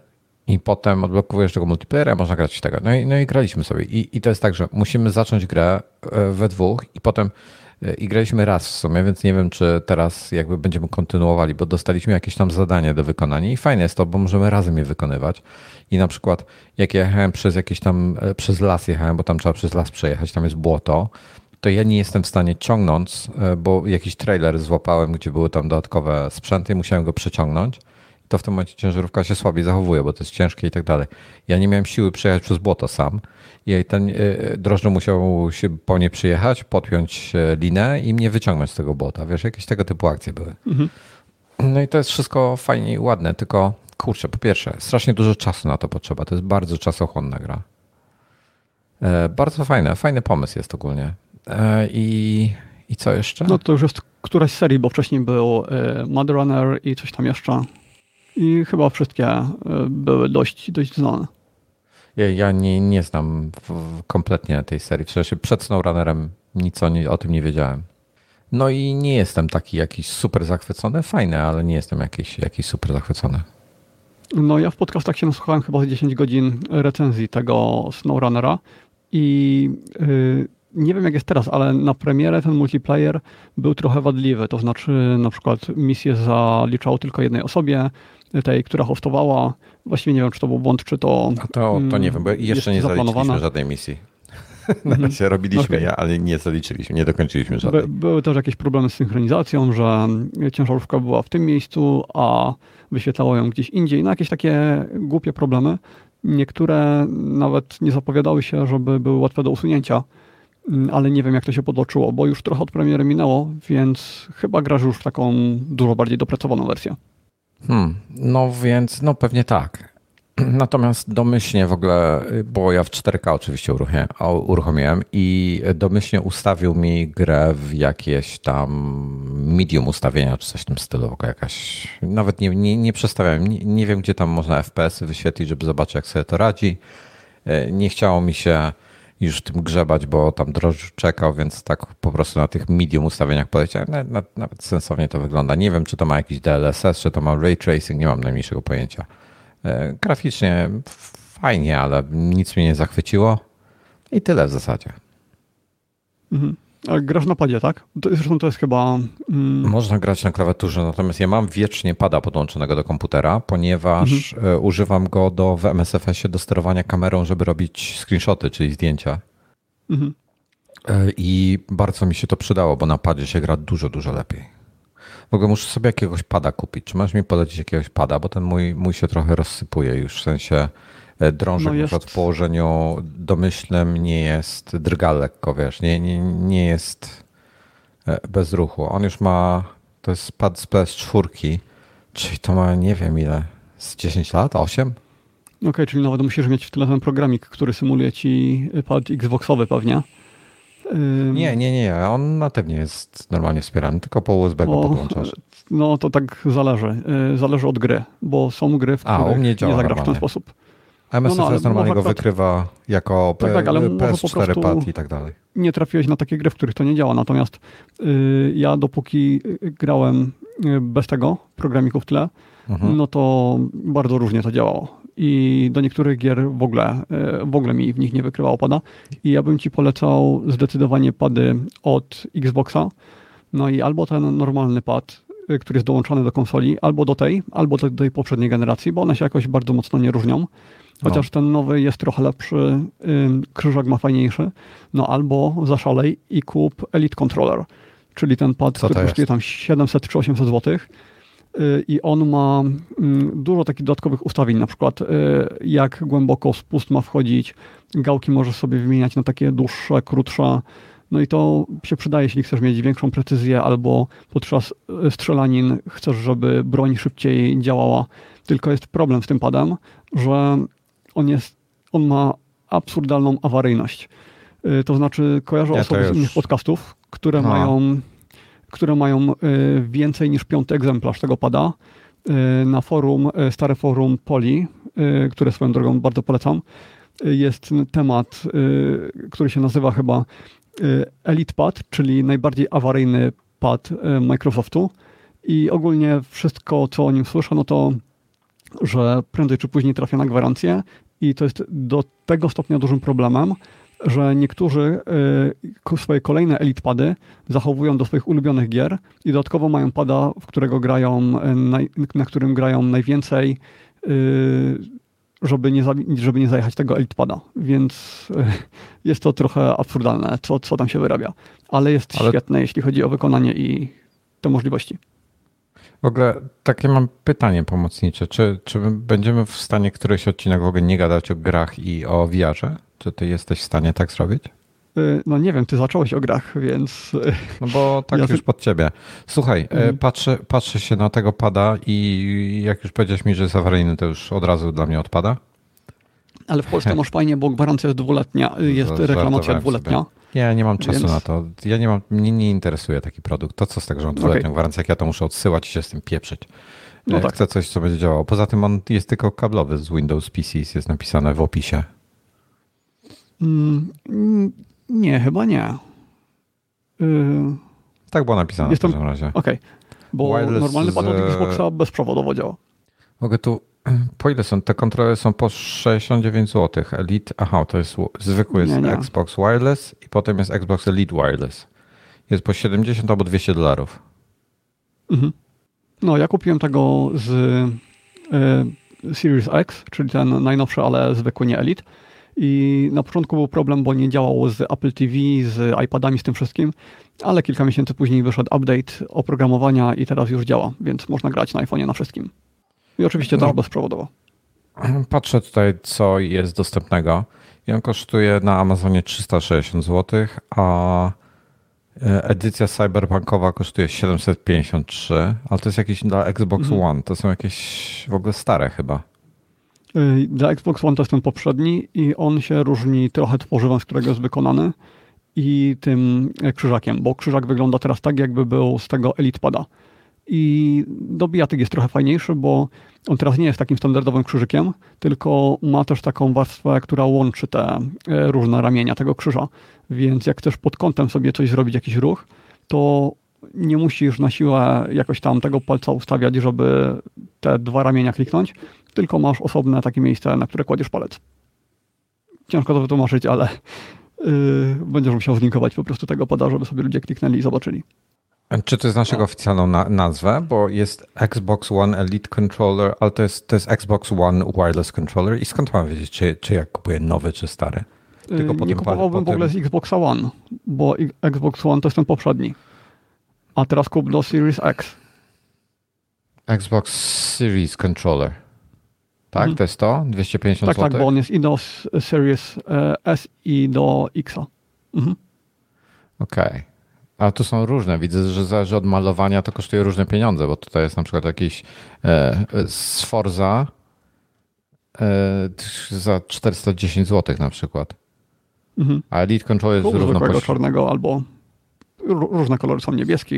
i potem odblokowujesz tego multiplayera, można grać tego. No i, no i graliśmy sobie. I, I to jest tak, że musimy zacząć grę e, we dwóch i potem e, i graliśmy raz w sumie, więc nie wiem, czy teraz jakby będziemy kontynuowali, bo dostaliśmy jakieś tam zadanie do wykonania i fajne jest to, bo możemy razem je wykonywać. I na przykład jak jechałem przez jakieś tam, e, przez las jechałem, bo tam trzeba przez las przejechać, tam jest błoto, to ja nie jestem w stanie ciągnąć, bo jakiś trailer złapałem, gdzie były tam dodatkowe sprzęty i musiałem go przeciągnąć to w tym momencie ciężarówka się słabiej zachowuje, bo to jest ciężkie i tak dalej. Ja nie miałem siły przejechać przez błoto sam i ten e, drożdżu musiał się po nie przyjechać, podpiąć linę i mnie wyciągnąć z tego błota. Wiesz, jakieś tego typu akcje były. Mhm. No i to jest wszystko fajnie i ładne, tylko kurczę, po pierwsze, strasznie dużo czasu na to potrzeba. To jest bardzo czasochłonna gra. E, bardzo fajne, fajny pomysł jest ogólnie. E, I, I co jeszcze? No to już jest któraś z serii, bo wcześniej był Mother Runner i coś tam jeszcze i chyba wszystkie e, były dość, dość znane. Ja, ja nie, nie znam kompletnie tej serii. W sensie przed SnowRunnerem nic o, nie, o tym nie wiedziałem. No i nie jestem taki jakiś super zachwycony. Fajne, ale nie jestem jakiś, jakiś super zachwycony. No ja w podcastach się nasłuchałem chyba 10 godzin recenzji tego SnowRunnera i yy, nie wiem jak jest teraz, ale na premierę ten multiplayer był trochę wadliwy. To znaczy na przykład misję zaliczało tylko jednej osobie, tej, która hostowała. Właściwie nie wiem, czy to był błąd, czy to. A to, to nie wiem, bo jeszcze nie zaliczyliśmy żadnej misji. Na razie robiliśmy okay. ja, ale nie zaliczyliśmy, nie dokończyliśmy żadnej. By, były też jakieś problemy z synchronizacją, że ciężarówka była w tym miejscu, a wyświetlało ją gdzieś indziej. No jakieś takie głupie problemy. Niektóre nawet nie zapowiadały się, żeby były łatwe do usunięcia, mm, ale nie wiem jak to się podoczyło, bo już trochę od premiery minęło, więc chyba grasz już w taką dużo bardziej dopracowaną wersję. Hmm, no więc, no pewnie tak. Natomiast domyślnie w ogóle, bo ja w 4K oczywiście uruchomiłem i domyślnie ustawił mi grę w jakieś tam medium ustawienia czy coś w tym stylu. Jakaś, nawet nie, nie, nie przestawiałem, nie, nie wiem gdzie tam można FPS wyświetlić, żeby zobaczyć jak sobie to radzi. E, nie chciało mi się już tym grzebać, bo tam drożdż czekał, więc tak po prostu na tych medium ustawieniach poleciałem. Nawet, nawet sensownie to wygląda. Nie wiem, czy to ma jakiś DLSS, czy to ma ray tracing, nie mam najmniejszego pojęcia. E, graficznie fajnie, ale nic mnie nie zachwyciło i tyle w zasadzie. Mhm. A grasz na padzie, tak? Zresztą to jest chyba. Mm... Można grać na klawiaturze, natomiast ja mam wiecznie pada podłączonego do komputera, ponieważ mhm. E, używam go do w MSFS-ie do sterowania kamerą, żeby robić screenshoty, czyli zdjęcia. Mhm. E, I bardzo mi się to przydało, bo na padzie się gra dużo, dużo lepiej. W ogóle muszę sobie jakiegoś pada kupić. Czy masz mi polecić jakiegoś pada, bo ten mój, mój się trochę rozsypuje już, w sensie e, drążek no jest... w położeniu domyślnym nie jest, drga lekko, wiesz, nie, nie, nie jest e, bez ruchu. On już ma, to jest pad z PS4, czyli to ma nie wiem ile, z 10 lat, 8? Okej, okay, czyli nawet musisz mieć w tyle ten programik, który symuluje ci pad Xboxowy pewnie. Nie, nie, nie. On natywnie jest normalnie wspierany, tylko po USB go podłączasz. No to tak zależy. Y, zależy od gry, bo są gry, w których A, u mnie działa nie zagrasz w ten sposób. MSFS no, no, normalnie go wykrywa jako tak, tak, ale PS4 pad i tak dalej. Nie trafiłeś na takie gry, w których to nie działa. Natomiast y, ja dopóki grałem y, bez tego programiku w tle, mhm. no to bardzo różnie to działało i do niektórych gier w ogóle, e, w ogóle mi w nich nie wykrywało pada. I ja bym ci polecał zdecydowanie pady od Xboxa. No i albo ten normalny pad, e, który jest dołączony do konsoli, albo do tej, albo do tej poprzedniej generacji, bo one się jakoś bardzo mocno nie różnią. Chociaż no. ten nowy jest trochę lepszy, krzyżak ma fajniejszy. No albo zaszalej i kup Elite Controller, czyli ten pad, Co który kosztuje tam 700 czy 800 złotych i on ma mm, dużo takich dodatkowych ustawień, na przykład y, jak głęboko spust ma wchodzić, gałki możesz sobie wymieniać na takie dłuższe, krótsze, no i to się przydaje, jeśli chcesz mieć większą precyzję albo podczas y, strzelanin chcesz, żeby broń szybciej działała. Tylko jest problem z tym padem, że on, jest, on ma absurdalną awaryjność. To znaczy kojarzę ja osoby z innych podcastów, które no. mają które mają e, więcej niż piąty egzemplarz tego pada. E, na forum, e, stare forum Poli, które swoją drogą bardzo polecam, jest temat, który się nazywa chyba Elite Pad, czyli najbardziej awaryjny pad Microsoftu. I ogólnie wszystko, co o nim słyszę, no to, że prędzej czy później trafia na gwarancję i to jest do tego stopnia dużym problemem, że niektórzy y, swoje kolejne elitpady zachowują do swoich ulubionych gier i dodatkowo mają pada, w którego grają, y, na którym grają najwięcej, y, żeby nie, żeby nie zajechać tego elitpada. Więc jest to trochę absurdalne, co, co tam się wyrabia. Ale jest Ale... świetne, jeśli chodzi o wykonanie i te możliwości. W ogóle takie mam pytanie pomocnicze. Czy, czy będziemy w stanie któryś odcinek w ogóle nie gadać o grach i o VR-ze? Czy ty jesteś w stanie tak zrobić? Y, no nie wiem, ty zacząłeś o grach, więc... Y, no bo tak ja już pod ciebie. Słuchaj, y, mhm. patrzę, patrzę się na tego pada i jak już powiedziałeś mi, że jest awaryjny, to już od razu dla mnie odpada. Ale w Polsce masz fajnie, bo gwarancja jest dwuletnia, jest reklamacja dwuletnia. Sobie. Ja nie mam czasu więc... na to. Ja nie mam, mnie nie interesuje taki produkt. To co z tego, że mam dwuletnią okay. gwarancję, jak ja to muszę odsyłać i się z tym pieprzyć. No tak. Chcę coś, co będzie działało. Poza tym on jest tylko kablowy z Windows PC, jest napisane w opisie. Mm, nie, chyba nie. Yy... Tak było napisane Jestem... w każdym razie. Okej, okay. bo Wireless normalny pad od Xboxa bezprzewodowo działa. Mogę tu... Po ile są? Te kontrole są po 69 zł. Elite, aha, to jest zwykły jest nie, nie. Xbox Wireless i potem jest Xbox Elite Wireless. Jest po 70 albo 200 dolarów. Mhm. No, ja kupiłem tego z y, Series X, czyli ten najnowszy, ale zwykły nie Elite. I na początku był problem, bo nie działało z Apple TV, z iPadami, z tym wszystkim, ale kilka miesięcy później wyszedł update oprogramowania i teraz już działa, więc można grać na iPhone'ie na wszystkim. I oczywiście no, też bezprzewodowo. Patrzę tutaj, co jest dostępnego. I on kosztuje na Amazonie 360 zł, a e, edycja cyberpunkowa kosztuje 753, ale to jest jakiś dla Xbox mhm. One. To są jakieś w ogóle stare chyba. Y, dla Xbox One to jest ten poprzedni i on się różni trochę tworzywem, z którego jest wykonany i tym krzyżakiem, bo krzyżak wygląda teraz tak, jakby był z tego Elite Pada. I do bijatyk jest trochę fajniejszy, bo on teraz nie jest takim standardowym krzyżykiem, tylko ma też taką warstwę, która łączy te e, różne ramienia tego krzyża. Więc jak chcesz pod kątem sobie coś zrobić, jakiś ruch, to nie musisz na siłę jakoś tam tego palca ustawiać, żeby te dwa ramienia kliknąć, tylko masz osobne takie miejsce, na które kładziesz palec. Ciężko to wytłumaczyć, ale yy, będziesz musiał zlinkować po prostu tego pada, żeby sobie ludzie kliknęli i zobaczyli. Czy to jest naszego no. oficjalną na nazwę? Bo jest Xbox One Elite Controller, ale to jest, to jest Xbox One Wireless Controller i skąd mam wiedzieć, czy, czy ja kupuję nowy, czy stary? Tylko nie kupowałbym w ogóle z Xboxa One, bo Xbox One to jest ten poprzedni. A teraz kup do Series X. Xbox Series Controller. Tak, mhm. to jest to? 250 tak, zł? Tak, bo on jest i do Series e, S i do Xa. Mhm. Okej. Okay. A tu są różne. Widzę, że zależy od malowania, to kosztuje różne pieniądze, bo tutaj jest na przykład jakiś e, Sforza e, za 410 zł na przykład. Mhm. A Elite Control jest równo poś... czarnego albo różne kolory są. Niebieski,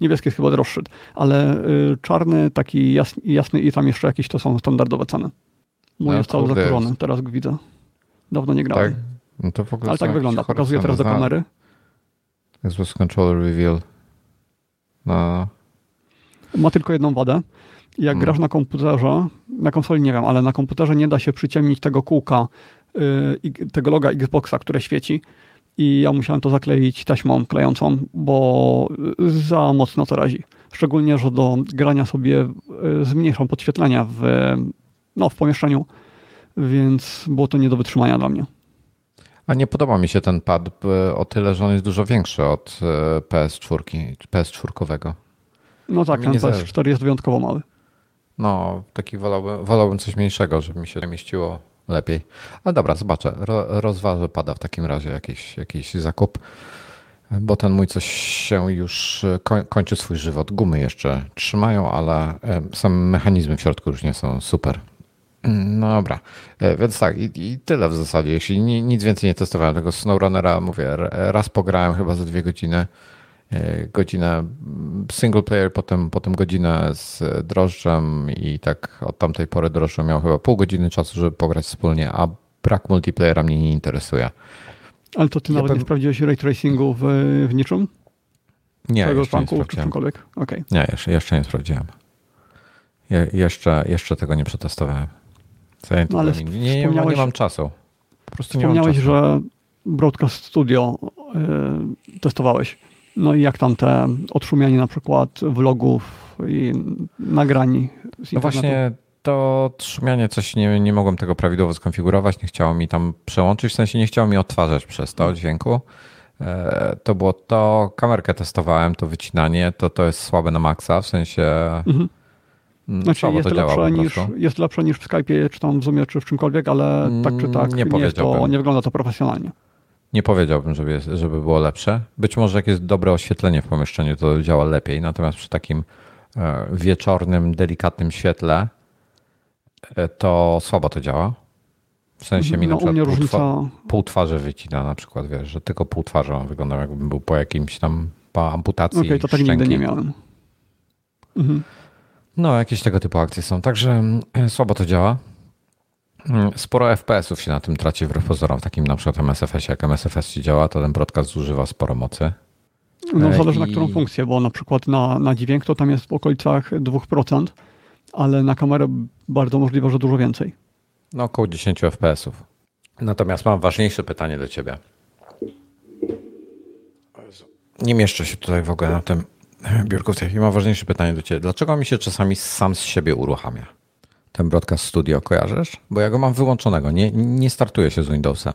niebieski jest chyba droższy, ale y, czarny, taki jasny, jasny i tam jeszcze jakiś to są standardowe ceny. Mój no, jest cały zakurzony, teraz go widzę. Dawno nie grałem. Tak? No to w ogóle ale tak wygląda. Pokazuję teraz do kamery. Xbox Controller Reveal. No. Ma tylko jedną wadę. Jak hmm. grasz na komputerze, na konsoli nie wiem, ale na komputerze nie da się przyciemnić tego kółka, yy, tego loga Xboxa, które świeci. I ja musiałem to zakleić taśmą klejącą, bo za mocno to razi. Szczególnie, że do grania sobie yy, zmniejszam podświetlenia w, no, w pomieszczeniu, więc było to nie do wytrzymania dla mnie. A nie podoba mi się ten pad e, o tyle, że on jest dużo większy od e, PS4, PS4. No tak, ten PS4 jest wyjątkowo mały. No, taki wolałbym, wolałbym coś mniejszego, żeby mi się mieściło lepiej. Ale dobra, zobaczę. Ro, rozważę pada w takim razie jakiś, jakiś zakup, bo ten mój coś się już e, kończy swój żywot. Gumy jeszcze trzymają, ale same mechanizmy w środku już nie są super. No dobra, e, więc tak, i, i, tyle w zasadzie. Jeśli nic więcej nie testowałem tego SnowRunnera, mówię, raz pograłem chyba za dwie godziny, e, godzinę single player, potem, potem godzinę z drożdżem i tak od tamtej pory drożdżą miał chyba pół godziny czasu, żeby pograć wspólnie, a brak multiplayera mnie nie interesuje. Ale to ty ja nawet pewnie... nie sprawdziłeś ray tracingu w, w niczym? Nie, jeszcze nie sprawdziłem. Okay. Nie, jeszcze, jeszcze nie sprawdziłem. Je, jeszcze, jeszcze tego nie przetestowałem. No, ale nie, nie, nie, mam czasu. Po prostu nie mam czasu. że Broadcast Studio y, testowałeś. No i jak tam te odszumianie na przykład vlogów i nagrań z No właśnie to odszumianie coś nie, nie mogłem tego prawidłowo skonfigurować, nie chciało mi tam przełączyć, w sensie nie chciało mi odtwarzać przez to dźwięku. E, to było to, kamerkę testowałem, to wycinanie, to to jest słabe na maksa, w sensie mhm. Mm, znaczy jest lepsze, niż, jest lepsze niż w Skype'ie, czy tam w Zoomie, czy w czymkolwiek, ale tak czy tak nie, nie, to, nie wygląda to profesjonalnie. Nie powiedziałbym, żeby, żeby było lepsze. Być może jak jest dobre oświetlenie w pomieszczeniu, to działa lepiej, natomiast przy takim e, wieczornym, delikatnym świetle e, to słabo to działa. W sensie mi no, na przykład pół, różnica... pół twarzy wycina na przykład, wiesz, że tylko pół twarzy on wyglądał jakbym był po jakimś tam po amputacji Okej, okay, to tak nigdy nie miałem. Mhm. No, jakieś tego typu akcje są. Także mm, słabo to działa. Mm, sporo FPS-ów się na tym traci wbrew pozorom. W takim na przykład MSFS, jak MSFS ci działa, to ten broadcast zużywa sporo mocy. No e, zależy I... na którą funkcję, bo na przykład na, na dźwięk to tam jest w okolicach 2%, ale na kamerę bardzo możliwe, że dużo więcej. No około 10 FPS-ów. Natomiast mam ważniejsze pytanie do ciebie. Nie mieszczę się tutaj w ogóle na tym Biurkowski, i mam ważniejsze pytanie do Ciebie. Dlaczego mi się czasami sam z siebie uruchamia? Ten Broadcast Studio, kojarzysz? Bo ja go mam wyłączonego, nie, nie startuje się z Windowsem.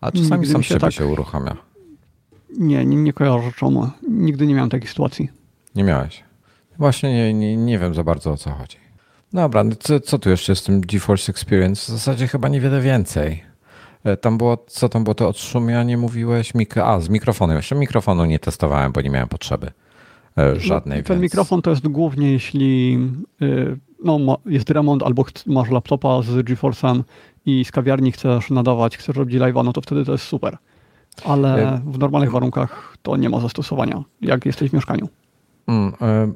A czasami Nigdy sam z siebie tak... się uruchamia. Nie, nie, nie kojarzę czemu. Nigdy nie miałem takiej sytuacji. Nie miałeś? Właśnie nie, nie, nie wiem za bardzo o co chodzi. Dobra, no co, co tu jeszcze z tym GeForce Experience? W zasadzie chyba niewiele więcej. E, tam było, co tam było to odszumianie, mówiłeś? Mik A, z mikrofonem. Jeszcze mikrofonu nie testowałem, bo nie miałem potrzeby. E, żadnej. No, ten więc... mikrofon to jest głównie jeśli y, no, jest remont albo masz laptopa z GeForce'em i z kawiarni chcesz nadawać, chcesz robić live'a, no to wtedy to jest super. Ale e, w normalnych warunkach to nie ma zastosowania, jak jesteś w mieszkaniu. Mm, e,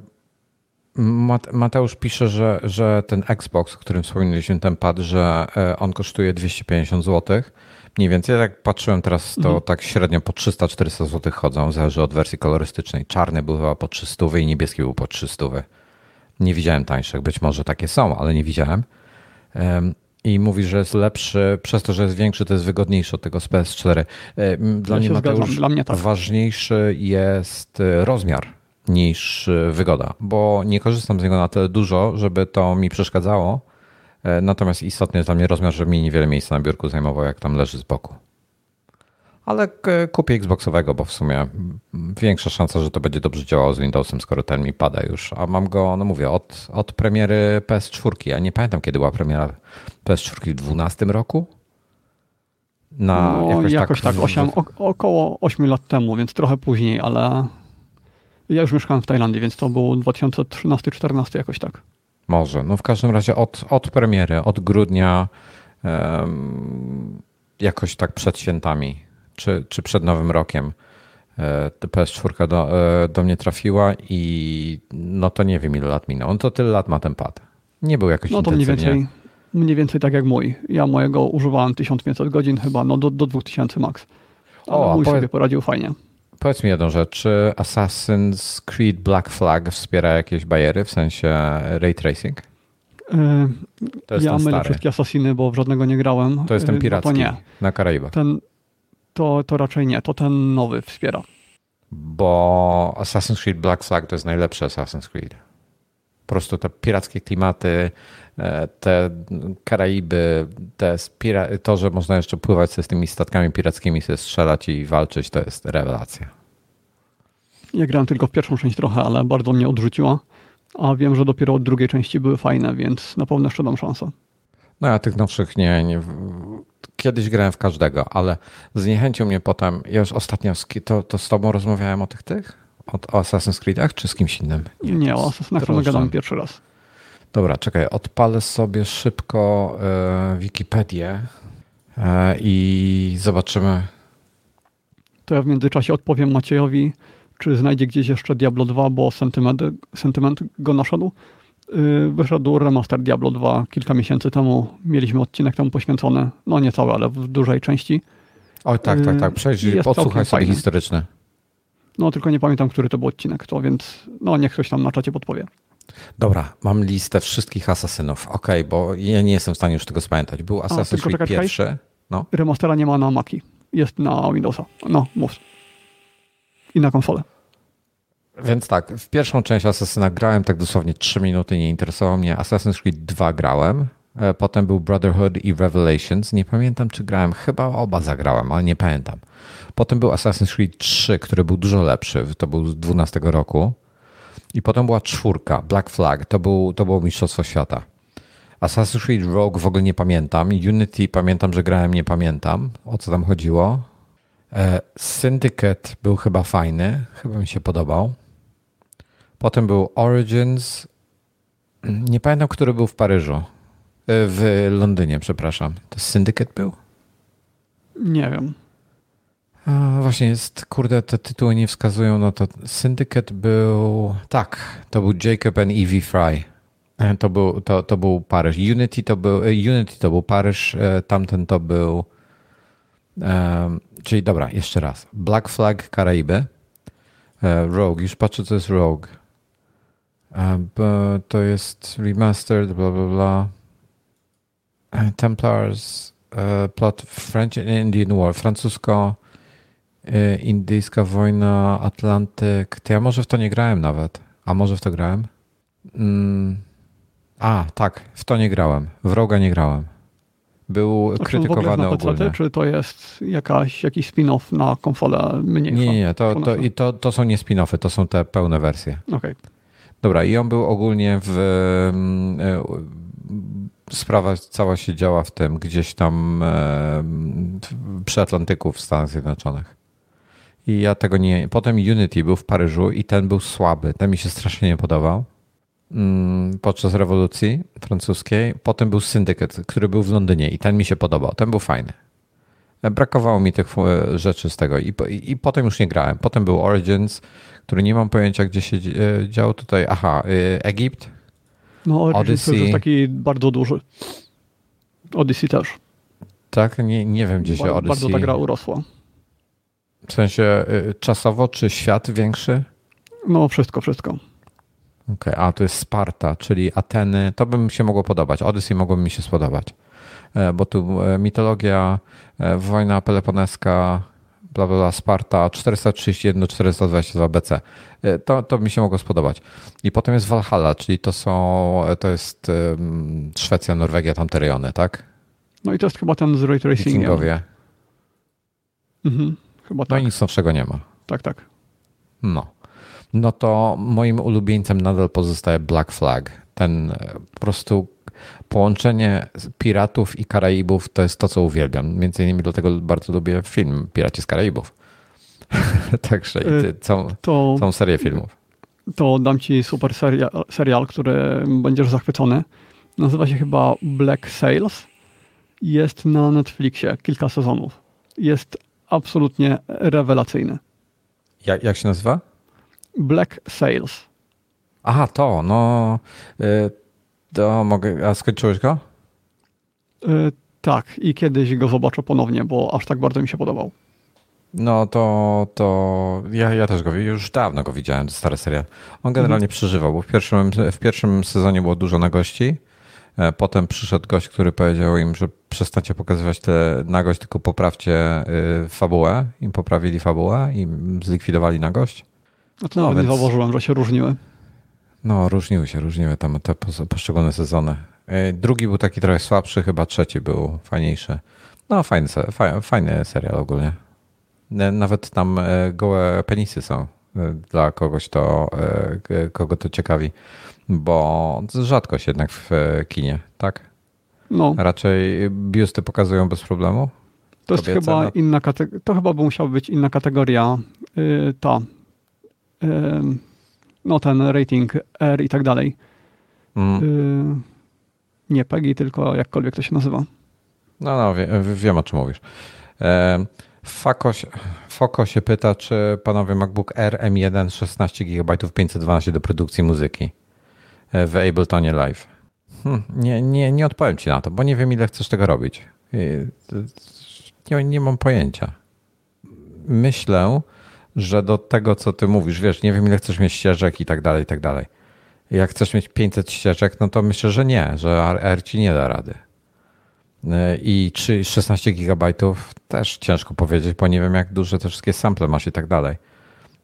Mateusz pisze, że, że ten Xbox, o którym wspominaliśmy, ten pad, że on kosztuje 250 zł Mniej więcej, jak patrzyłem teraz, to mhm. tak średnio po 300-400 zł chodzą, zależy od wersji kolorystycznej. Czarny był chyba po 300 i niebieski był po 300. Nie widziałem tańszych, być może takie są, ale nie widziałem. I mówi, że jest lepszy, przez to, że jest większy, to jest wygodniejszy od tego z PS4. Dla ja mnie Mateusz, Dla mnie tak. ważniejszy jest e, rozmiar niż e, wygoda, bo nie korzystam z niego na tyle dużo, żeby to mi przeszkadzało, natomiast istotny jest dla mnie rozmiar, żeby mi niewiele miejsca na biurku zajmował, jak tam leży z boku. Ale kupię Xboxowego, bo w sumie większa szansa, że to będzie dobrze działało z Windowsem, skoro ten mi pada już. A mam go, no mówię, od, od premiery PS4. Ja nie pamiętam, kiedy była premiera PS4 w 2012 roku. Na no, jakoś, jakoś tak, tak 8, około 8 lat temu, więc trochę później, ale ja już mieszkałem w Tajlandii, więc to był 2013-14 jakoś tak. Może. No w każdym razie od, od premiery, od grudnia um, jakoś tak przed świętami, czy, czy przed Nowym Rokiem e, PS4 do, e, do mnie trafiła i no to nie wiem ile lat minęło. On to tyle lat ma ten pad. Nie był jakoś No to mniej więcej, mniej więcej tak jak mój. Ja mojego używałem 1500 godzin chyba, no do, do 2000 max. Ale o, mój powiedz, sobie poradził fajnie. Powiedz mi jedną rzecz. Czy Assassin's Creed Black Flag wspiera jakieś bariery w sensie ray tracing? Yy, ja mylę wszystkie Assassiny, bo w żadnego nie grałem. To jest ten piracki no to nie. na Karaibach. Ten, to, to raczej nie, to ten nowy wspiera. Bo Assassin's Creed Black Flag to jest najlepszy Assassin's Creed. Po prostu te pirackie klimaty, te Karaiby, te to, że można jeszcze pływać z tymi statkami pirackimi, sobie strzelać i walczyć, to jest rewelacja. Ja grałem tylko w pierwszą część trochę, ale bardzo mnie odrzuciła. A wiem, że dopiero od drugiej części były fajne, więc na pewno jeszcze dam szansę. No ja tych nowszych nie, nie. Kiedyś grałem w każdego, ale zniechęcił mnie potem. Ja już ostatnio to, to z tobą rozmawiałem o tych tych? O, o Assassin's Creedach czy z kimś innym? Nie, nie o Assassin's Creed gadamy pierwszy raz. Dobra, czekaj, odpalę sobie szybko y, Wikipedię y, i zobaczymy. To ja w międzyczasie odpowiem Maciejowi, czy znajdzie gdzieś jeszcze Diablo 2, bo sentyment, sentyment go naszedł. Y, wyszedł remaster Diablo 2 kilka miesięcy temu. Mieliśmy odcinek temu poświęcony, no nie cały, ale w dużej części. Oj, tak, tak, tak. Przejdź, podsłuchaj sobie historyczny. No, tylko nie pamiętam, który to był odcinek, to więc no niech ktoś tam na czacie podpowie. Dobra, mam listę wszystkich asasynów. Ok, bo ja nie jestem w stanie już tego spamiętać. Był Assassin's Creed pierwszy. No. Remastera nie ma na Maki. Jest na Windowsa. No, mów. I na konsolę. Więc tak, w pierwszą część Asasyna grałem tak dosłownie 3 minuty, nie interesowało mnie. Assassin's Creed 2 grałem, e, potem był Brotherhood i Revelations. Nie pamiętam, czy grałem, chyba oba zagrałem, ale nie pamiętam. Potem był Assassin's Creed 3, który był dużo lepszy, to był z 12 roku. I potem była czwórka, Black Flag, to, był, to było Mistrzostwo Świata. Assassin's Creed Rogue w ogóle nie pamiętam. Unity pamiętam, że grałem, nie pamiętam o co tam chodziło. E, Syndicate był chyba fajny, chyba mi się podobał. Potem był Origins. Nie pamiętam, który był w Paryżu. E, w Londynie, przepraszam. To Syndicate był? Nie wiem. Właśnie jest, kurde, te tytuły nie wskazują, no to Syndicate był, tak, to był Jacob and Evie Fry. E, to był, to, to był Paryż. Unity to był, e, Unity to był Paryż, tamten to był, um, czyli dobra, jeszcze raz. Black Flag Karaiby, Rogue, już patrzę, co jest Rogue. To jest remastered, bla bla bla. E, Templars, e, plot French and Indian War, francusko-indyjska e, wojna, Atlantyk. To ja może w to nie grałem nawet. A może w to grałem? Mm. A, tak, w to nie grałem. W Roga nie grałem. Był A krytykowany na ogólnie. Czy to jest jakaś, jakiś spin-off na konsolę mniejszą? Nie, nie, to, to, i to, to są nie spin-offy, to są te pełne wersje. Okej. Okay. Dobra, i on był ogólnie w. Mm, e, sprawa cała się działa w tym, gdzieś tam przy Atlantyku w Stanach Zjednoczonych. I ja tego nie. Potem Unity był w Paryżu i ten był słaby. Ten mi się strasznie nie podobał mm, podczas rewolucji francuskiej. Potem był Syndicate, który był w Londynie i ten mi się podobał. Ten był fajny. E, brakowało mi tych rzeczy z tego i, i, i potem już nie grałem. Potem był Origins, który nie mam pojęcia, gdzie się e, działo tutaj. Aha, e, Egipt. No, Odyssey jest taki bardzo duży. Odyssey też. Tak? Nie, nie wiem, gdzie się Odyssey... Bardzo ta gra urosła. W sensie e, czasowo, czy świat większy? No, wszystko, wszystko. Okej, okay. a to jest Sparta, czyli Ateny. To by mi się mogło podobać. Odyssey mogłoby mi się spodobać. Bo tu mitologia, wojna peloponeska, bla, bla, Sparta 431-422 BC. E, to, to mi się mogło spodobać. I potem jest Valhalla, czyli to są, to jest Szwecja, Norwegia, tamte rejony, tak? No i to jest chyba ten z Ray Tracingiem. Mhm. Chyba No tak. i nic nowszego nie ma. Tak, tak. No. No to moim ulubieńcem nadal pozostaje Black Flag. Ten e, po prostu połączenie piratów i Karaibów to jest to, co uwielbiam. Między innymi dlatego bardzo lubię film Piraci z Karaibów. Także i ty, całą, To, całą serię filmów. to dam ci super serial, serial, który będziesz zachwycony. Nazywa się chyba Black Sails. Jest na Netflixie kilka sezonów. Jest absolutnie rewelacyjny. Jak, jak się nazywa? Black Sails. Aha, to, no. y, To mogę. A skończyłeś go? Y, tak, i kiedyś go zobaczę ponownie, bo aż tak bardzo mi się podobał. No to, to ja, ja też go już dawno go widziałem, stary serial. On generalnie przeżywał, bo w pierwszym, w pierwszym sezonie było dużo nagości. E, Potem przyszedł gość, który powiedział im, że przestańcie pokazywać tę nagość, tylko poprawcie y, fabułę. Im poprawili fabułę i zlikwidowali nagość. No to No, nawet więc- zauważyłem, że się różniły. No, różniły się, różniły tam te pos- poszczególne sezony. E, Drugi był taki trochę słabszy, chyba trzeci był fajniejszy. No, fajny, fajny serial ogólnie. Nawet tam e, gołe penisy są dla kogoś, to, kogo to ciekawi, bo rzadkość jednak w kinie, tak? No, Raczej biusty pokazują bez problemu. to jest kobiece, chyba no- inna kategoria. To chyba by musiała być inna kategoria. y, ta. y, no ten rating R i tak dalej. Mm. Y, nie PEGI, tylko jakkolwiek to się nazywa. No, no, wie, wiem o czym mówisz. E, Fako, Foko się pyta, czy panowie MacBook Air M1 16 GB 512 do produkcji muzyki e, w Abletonie Live. Hm, nie, nie, nie odpowiem ci na to, bo nie wiem ile chcesz tego robić. Nie, nie mam pojęcia. Myślę, że do tego, co ty mówisz, wiesz, nie wiem ile chcesz mieć ścieżek i tak dalej, i tak dalej. Jak chcesz mieć 500 ścieżek, no to myślę, że nie, że R ci nie da rady. I czy 16 gigabajtów też ciężko powiedzieć, bo nie wiem jak duże te wszystkie sample masz i tak dalej.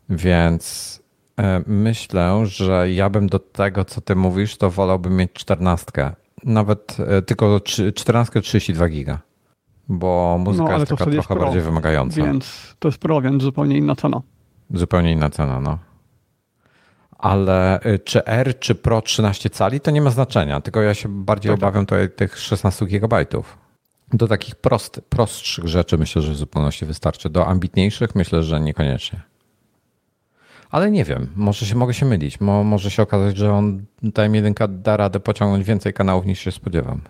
Więc myślę, że ja bym do tego, co ty mówisz, to wolałbym mieć 14. Nawet e, tylko 14 32 giga. Bo muzyka No, jest taka wtedy jest trochę pro, bardziej wymagająca. Więc to jest pro, więc zupełnie inna cena. Zupełnie inna cena, no. Ale y, czy R, czy Pro 13 cali, to nie ma znaczenia, tylko ja się bardziej Tak, tak. obawiam tutaj tych 16 gigabajtów. Do takich prost, prostszych rzeczy myślę, że w zupełności wystarczy. Do ambitniejszych myślę, że niekoniecznie. Ale nie wiem, może się mogę się mylić. Mo, może się okazać, że on TM1 da radę pociągnąć więcej kanałów niż się spodziewam.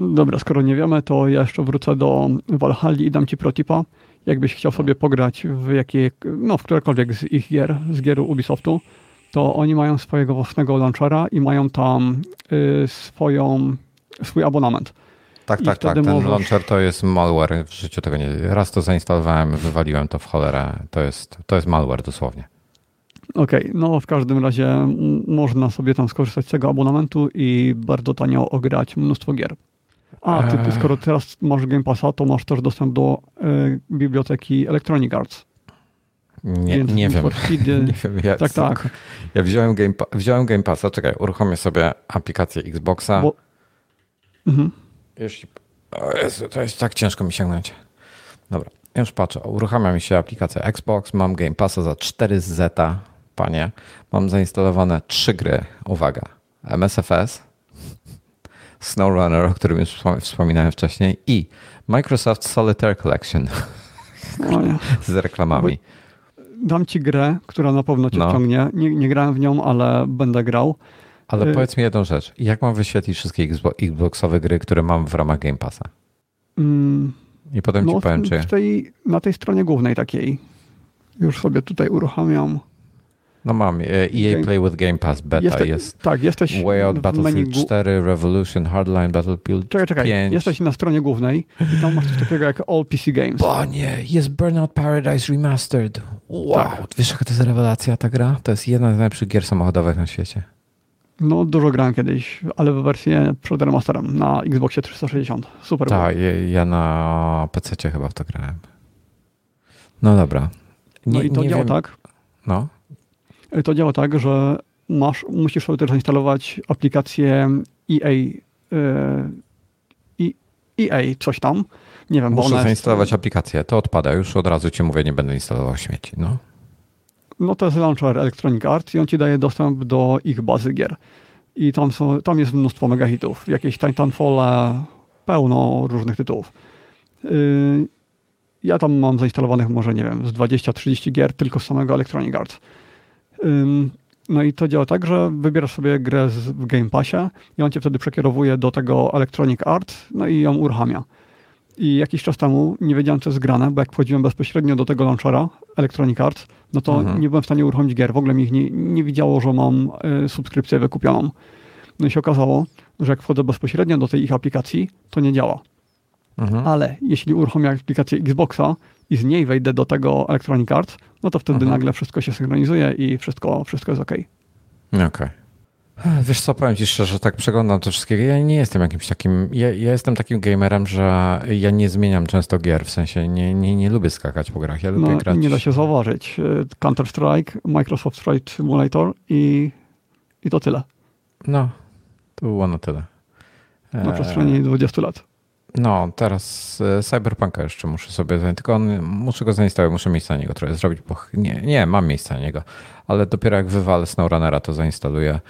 Dobra, skoro nie wiemy, to ja jeszcze wrócę do Valhalla i dam ci protipa. Jakbyś chciał sobie pograć w jakie, no w którekolwiek z ich gier, z gier Ubisoftu, to oni mają swojego własnego launchera i mają tam y, swoją, swój abonament. Tak, I tak, tak. Ten możesz- launcher to jest malware. W życiu tego nie. Raz to zainstalowałem, wywaliłem to w cholerę. To jest, to jest malware dosłownie. Okej, no w każdym razie można sobie tam skorzystać z tego abonamentu i bardzo tanio ograć mnóstwo gier. A, ty, ty Eee. skoro teraz masz Game Passa, to masz też dostęp do y, biblioteki Electronic Arts. Nie, Więc nie wiem. Speedy- Nie wiem. Ja, Tak, tak. Ja wziąłem Game, wziąłem Game Passa. Czekaj, uruchomię sobie aplikację Xboxa. Bo, mhm. Jeśli... Jezu, to jest tak ciężko mi sięgnąć. Dobra, już patrzę. Uruchamia mi się aplikacja Xbox. Mam Game Passa za 4 zeta, panie. Mam zainstalowane trzy gry. Uwaga. MSFS, SnowRunner, o którym już wspom- wspominałem wcześniej i Microsoft Solitaire Collection z reklamami. Dam ci grę, która na pewno cię No. wciągnie. Nie, nie grałem w nią, ale będę grał. Ale Y- powiedz mi jedną rzecz. Jak mam wyświetlić wszystkie Xbo- Xboxowe gry, które mam w ramach Game Passa? Mm, I potem no, ci powiem, czy... tej, na tej stronie głównej takiej. Już sobie tutaj uruchamiam. No mam. e, EA Game- Play with Game Pass beta Jeste- jest. Tak, jesteś Way Out w Battlefield menu gó- 4, Revolution, Hardline, Battlefield Czekaj, czekaj. 5. Jesteś na stronie głównej i tam masz coś takiego jak All PC Games. O nie, jest Burnout Paradise Remastered. Wow, Tak. wiesz jaka to jest rewelacja ta gra? To jest jedna z najlepszych gier samochodowych na świecie. No, dużo grałem kiedyś, ale w wersję przed remasterem na Xboxie 360. Super. Tak, ja, na PC chyba w to grałem. No dobra. No i to działa wiem- tak. No, To działa tak, że masz, musisz sobie też zainstalować aplikację EA, e, EA coś tam, Nie wiem, Muszę zainstalować jest, aplikację. To odpada. Już od razu ci mówię, nie będę instalował śmieci. No. No to jest launcher Electronic Arts i on ci daje dostęp do ich bazy gier. I tam, są, tam jest mnóstwo megahitów. Jakieś Titanfall, pełno różnych tytułów. Yy, ja tam mam zainstalowanych może, nie wiem, z 20-30 gier tylko z samego Electronic Arts. No i to działa tak, że wybierasz sobie grę z, w Game Passie i on cię wtedy przekierowuje do tego Electronic Arts, no i ją uruchamia. I jakiś czas temu nie wiedziałem, co jest grane, bo jak wchodziłem bezpośrednio do tego launchera Electronic Arts, no to Mhm. nie byłem w stanie uruchomić gier. W ogóle mi ich nie, nie widziało, że mam y, subskrypcję wykupioną. No i się okazało, że jak wchodzę bezpośrednio do tej ich aplikacji, to nie działa. Mhm. Ale jeśli uruchomię aplikację Xboxa i z niej wejdę do tego Electronic Arts, no to wtedy Mhm. nagle wszystko się synchronizuje i wszystko, wszystko jest ok. Okej. Wiesz co, powiem ci szczerze, tak przeglądam to wszystkiego. Ja nie jestem jakimś takim, ja, ja jestem takim gamerem, że ja nie zmieniam często gier, w sensie nie, nie, nie lubię skakać po grach, ja lubię No, grać. nie da się zauważyć. Y, Counter-Strike, Microsoft Flight Simulator i, i to tyle. No, to było na tyle. Na przestrzeni 20 lat. No, teraz e, Cyberpunka jeszcze muszę sobie zająć, tylko on, muszę go zainstalować, muszę miejsce na niego trochę zrobić, bo nie, nie, mam miejsce na niego, ale dopiero jak wywalę SnowRunnera, to zainstaluję.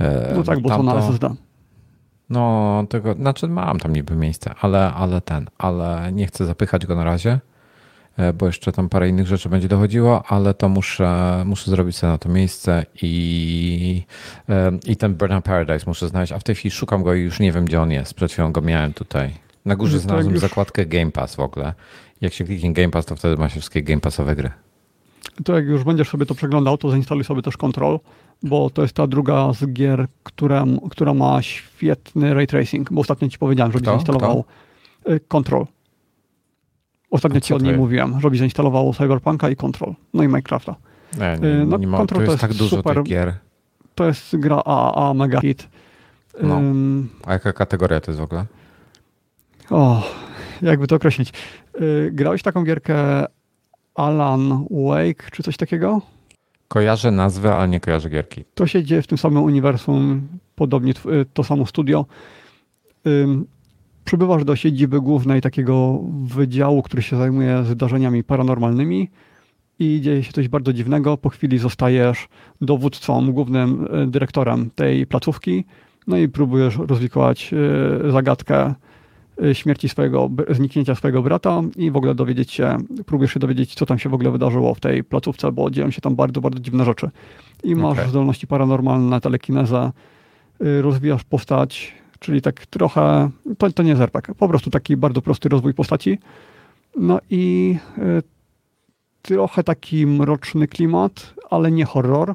e, No tak, bo to na. SSD. No, tego, znaczy mam tam niby miejsce, ale, ale ten, ale nie chcę zapychać go na razie, e, bo jeszcze tam parę innych rzeczy będzie dochodziło, ale to muszę, muszę zrobić sobie na to miejsce i, i ten Burnout Paradise muszę znaleźć, a w tej chwili szukam go i już nie wiem, gdzie on jest. Przed chwilą go miałem tutaj. Na górze No znalazłem zakładkę Game Pass w ogóle. Jak się kliknie Game Pass, to wtedy ma się wszystkie Game Passowe gry. To jak już będziesz sobie to przeglądał, to zainstaluj sobie też Control, bo to jest ta druga z gier, która, która ma świetny ray tracing, bo ostatnio ci powiedziałem, żebyś Kto? zainstalował y, Control. Ostatnio A ci od to niej jest? mówiłem, żebyś zainstalował Cyberpunka i Control, no i Minecrafta. Nie, nie, E, no, nie ma, Control to to jest jest tak dużo super- tych gier. To jest gra AAA, mega hit. No. A jaka kategoria to jest w ogóle? O, jakby to określić. Y, grałeś taką gierkę Alan Wake, czy coś takiego? Kojarzę nazwę, ale nie kojarzę gierki. To się dzieje w tym samym uniwersum, podobnie y, to samo studio. Ym, Przybywasz do siedziby głównej takiego wydziału, który się zajmuje zdarzeniami paranormalnymi i dzieje się coś bardzo dziwnego. Po chwili zostajesz dowódcą, głównym y, dyrektorem tej placówki, no i próbujesz rozwikłać y, zagadkę śmierci swojego, zniknięcia swojego brata i w ogóle dowiedzieć się, próbujesz się dowiedzieć, co tam się w ogóle wydarzyło w tej placówce, bo dzieją się tam bardzo, bardzo dziwne rzeczy. I masz Okej. zdolności paranormalne, telekinezę, y, rozwijasz postać, czyli tak trochę, to, to nie jest RPG, po prostu taki bardzo prosty rozwój postaci. No i y, trochę taki mroczny klimat, ale nie horror,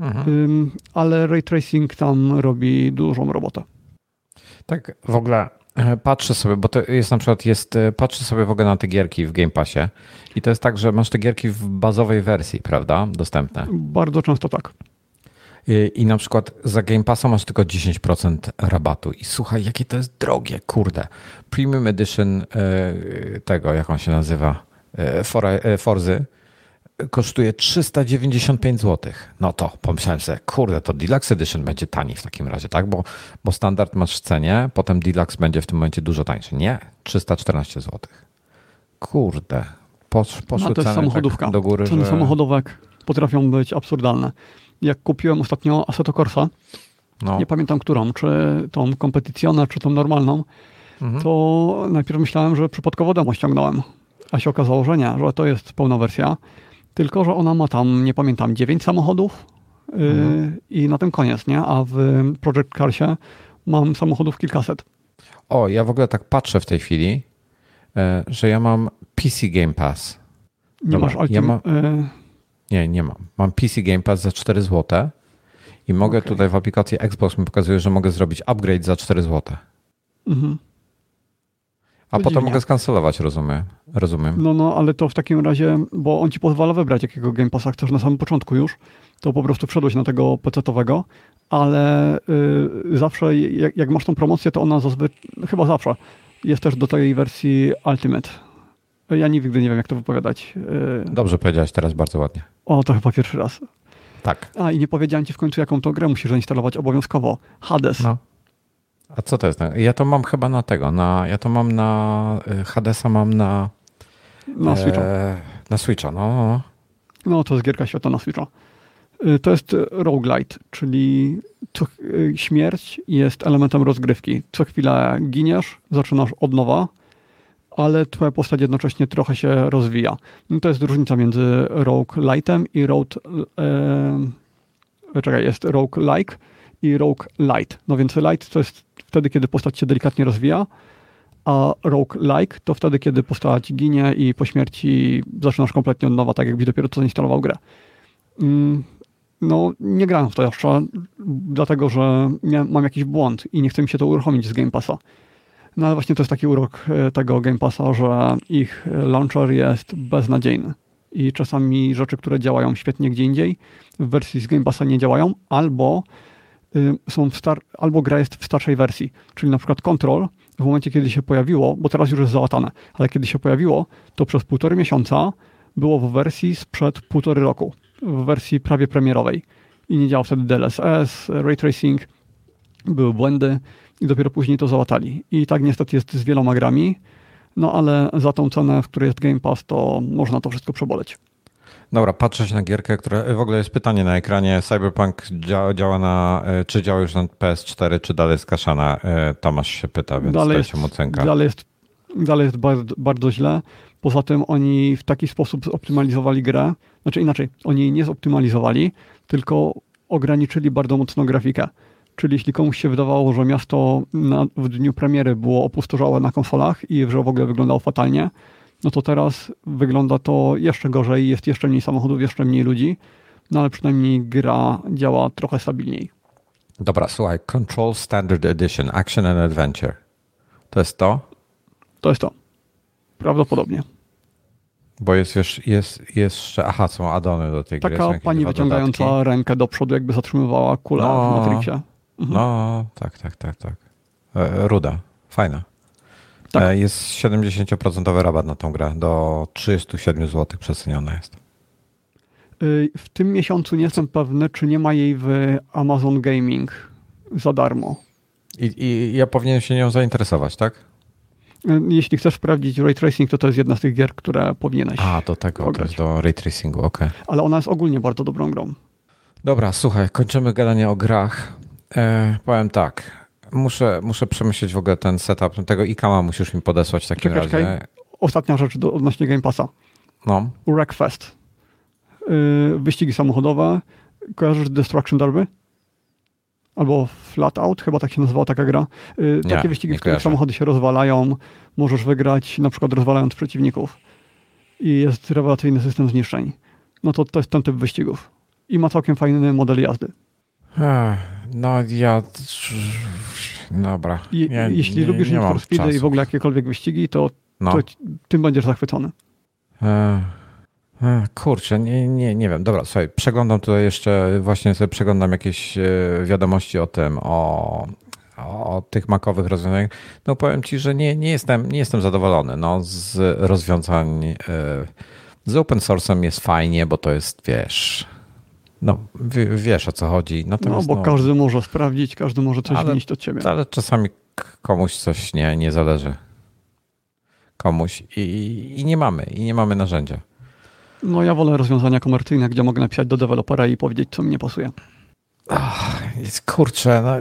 Mhm. Ale ray tracing tam robi dużą robotę. Tak, w ogóle patrzę sobie, bo to jest na przykład, jest, e, patrzę sobie w ogóle na te gierki w Game Passie i to jest tak, że masz te gierki w bazowej wersji, prawda, dostępne. Bardzo często tak. I, i na przykład za Game Passa masz tylko 10% rabatu i słuchaj, jakie to jest drogie, kurde. Premium Edition e, tego, jak on się nazywa, e, For, e, Forzy, kosztuje 395 zł. No to pomyślałem sobie, kurde, to Deluxe Edition będzie tani w takim razie, tak? Bo, bo standard masz w cenie, potem Deluxe będzie w tym momencie dużo tańszy. Nie, 314 zł. Kurde, posz, poszły No, to jest ceny samochodówka. tak do góry, Ceny że... samochodówek potrafią być absurdalne. Jak kupiłem ostatnio Assetto Corsa, No, nie pamiętam którą, czy tą kompetycjonę, czy tą normalną, mhm. to najpierw myślałem, że przypadkowo demo ściągnąłem. A się okazało, że nie, że to jest pełna wersja. Tylko, że ona ma tam, nie pamiętam, 9 samochodów yy, Mhm. i na tym koniec, nie? A w Project Carsie mam samochodów kilkaset. O, ja w ogóle tak patrzę w tej chwili, e, że ja mam PC Game Pass. Nie Dobra, masz ja Ultim... mam- yy, Nie, nie mam. Mam PC Game Pass za 4 zł i mogę Okej. tutaj w aplikacji Xbox mi pokazuje, że mogę zrobić upgrade za 4 zł. mhm. A potem mogę skancelować, rozumiem. rozumiem. No, no, ale to w takim razie, bo on ci pozwala wybrać, jakiego Game Passa chcesz na samym początku już, to po prostu wszedłeś na tego PC-owego, ale y, zawsze, jak, jak masz tą promocję, to ona zazwyczaj, chyba zawsze, jest też do tej wersji Ultimate. Ja nigdy nie wiem, jak to wypowiadać. Y, Dobrze powiedziałeś teraz, bardzo ładnie. o, to chyba pierwszy raz. Tak. A, i nie powiedziałem ci w końcu, jaką to grę musisz zainstalować obowiązkowo. Hades. No. A co to jest? Ja to mam chyba na tego, na, ja to mam na y, Hadesa mam na Na Switcha. e, na Switcha, no, no, no. No to jest gierka świata na Switcha. Y, To jest roguelite, czyli co, y, śmierć jest elementem rozgrywki. Co chwilę giniesz, zaczynasz od nowa, ale twoja postać jednocześnie trochę się rozwija. No to jest różnica między roguelite'em i road... E, czekaj, jest roguelike i roguelite. No więc light to jest wtedy, kiedy postać się delikatnie rozwija, a roguelike to wtedy, kiedy postać ginie i po śmierci zaczynasz kompletnie od nowa, tak jakbyś dopiero co zainstalował grę. Mm, No, nie grałem w to jeszcze, dlatego że mam jakiś błąd i nie chce mi się to uruchomić z Game Passa. No ale właśnie to jest taki urok e, tego Game Passa, że ich launcher jest beznadziejny. I czasami rzeczy, które działają świetnie gdzie indziej, w wersji z Game Passa nie działają, albo są w star- albo gra jest w starszej wersji. Czyli na przykład Control w momencie, kiedy się pojawiło, bo teraz już jest załatane, ale kiedy się pojawiło, to przez półtorej miesiąca było w wersji sprzed półtory roku, w wersji prawie premierowej. I nie działał wtedy DLSS, ray tracing, były błędy i dopiero później to załatali. I tak niestety jest z wieloma grami, no ale za tą cenę, w której jest Game Pass, to można to wszystko przeboleć. Dobra, patrzę się na gierkę, która w ogóle jest pytanie na ekranie. Cyberpunk działa, działa na, e, czy działa już na PS4, czy dalej jest kaszana? E, Tomasz się pyta, więc Dalej jest, mu ocenkę. dalej jest, dalej jest bardzo, bardzo źle. Poza tym oni w taki sposób zoptymalizowali grę, znaczy inaczej, oni jej nie zoptymalizowali, tylko ograniczyli bardzo mocno grafikę. Czyli jeśli komuś się wydawało, że miasto na, w dniu premiery było opustoszałe na konsolach i że w ogóle wyglądało fatalnie, no to teraz wygląda to jeszcze gorzej, jest jeszcze mniej samochodów, jeszcze mniej ludzi, no ale przynajmniej gra działa trochę stabilniej. Dobra, słuchaj, Control Standard Edition, Action and Adventure. To jest to? To jest to. Prawdopodobnie. Bo jest, wiesz, jest, jest jeszcze, aha, są addony do tej gry. są Taka pani wyciągająca dodatki. rękę do przodu, jakby zatrzymywała kulę No. w Matrixie. No, tak, tak, tak, tak. E, Ruda, fajna. Tak. E, Jest 70% rabat na tą grę, do 37 zł przeceniona jest. Y, W tym miesiącu nie jestem pewny, czy nie ma jej w Amazon Gaming za darmo. I, I ja powinienem się nią zainteresować, tak? Y, Jeśli chcesz sprawdzić Ray Tracing, to to jest jedna z tych gier, które powinieneś. A, do tego, Ograć. jest do ray tracingu, okej. Ale ona jest ogólnie bardzo dobrą grą. Dobra, słuchaj, kończymy gadanie o grach. E, powiem tak, muszę, muszę przemyśleć w ogóle ten setup. Tego ikama musisz mi podesłać w takim Czekaj, razie. czekaj. Ostatnia rzecz do, odnośnie Game Passa. No, Wreckfest. Yy, wyścigi samochodowe. Kojarzysz Destruction Derby? Albo Flat Out, chyba tak się nazywała taka gra. Yy, Nie, takie wyścigi, w których samochody się rozwalają. Możesz wygrać na przykład rozwalając przeciwników. I jest rewelacyjny system zniszczeń. No to to jest ten typ wyścigów. I ma całkiem fajny model jazdy. Ech, no ja... Dobra. Nie- jeśli nie- lubisz nie Need for Speed i w ogóle jakiekolwiek wyścigi, to, No. to tym będziesz zachwycony. E, e, Kurczę, nie, nie, nie wiem. Dobra, słuchaj, przeglądam tutaj jeszcze, właśnie sobie przeglądam jakieś e, wiadomości o tym, o, o tych makowych rozwiązaniach. No powiem Ci, że nie, nie, jestem, nie jestem zadowolony no, z rozwiązań. e, Z open source'em jest fajnie, bo to jest, wiesz, no w- wiesz o co chodzi. No, Natomiast, bo każdy może sprawdzić, każdy może coś Ale- wnieść od ciebie. ale czasami komuś coś nie, nie zależy. Komuś i, i nie mamy, i nie mamy narzędzia. No ja wolę rozwiązania komercyjne, gdzie mogę napisać do dewelopera i powiedzieć, co mi nie pasuje. Jest, kurczę, no,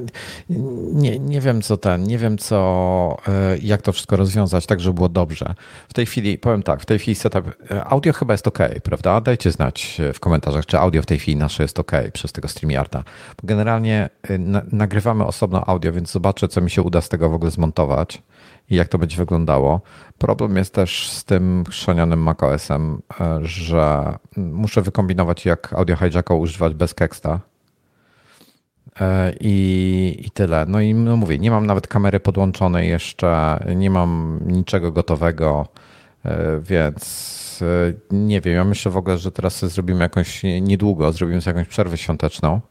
nie, nie wiem co ten, nie wiem co, e, jak to wszystko rozwiązać tak, żeby było dobrze. W tej chwili, powiem tak, w tej chwili setup, e, audio chyba jest ok, prawda? Dajcie znać e, w komentarzach, czy audio w tej chwili nasze jest ok przez tego StreamYarda. Generalnie na, nagrywamy osobno audio, więc zobaczę, co mi się uda z tego w ogóle zmontować i jak to będzie wyglądało. Problem jest też z tym chrzanionym macOS-em, że muszę wykombinować, jak audio hijacka używać bez Kexta. E, I, I tyle. No i no mówię, nie mam nawet kamery podłączonej jeszcze, nie mam niczego gotowego, e, więc e, nie wiem. Ja myślę w ogóle, że teraz zrobimy jakąś, niedługo zrobimy sobie jakąś przerwę świąteczną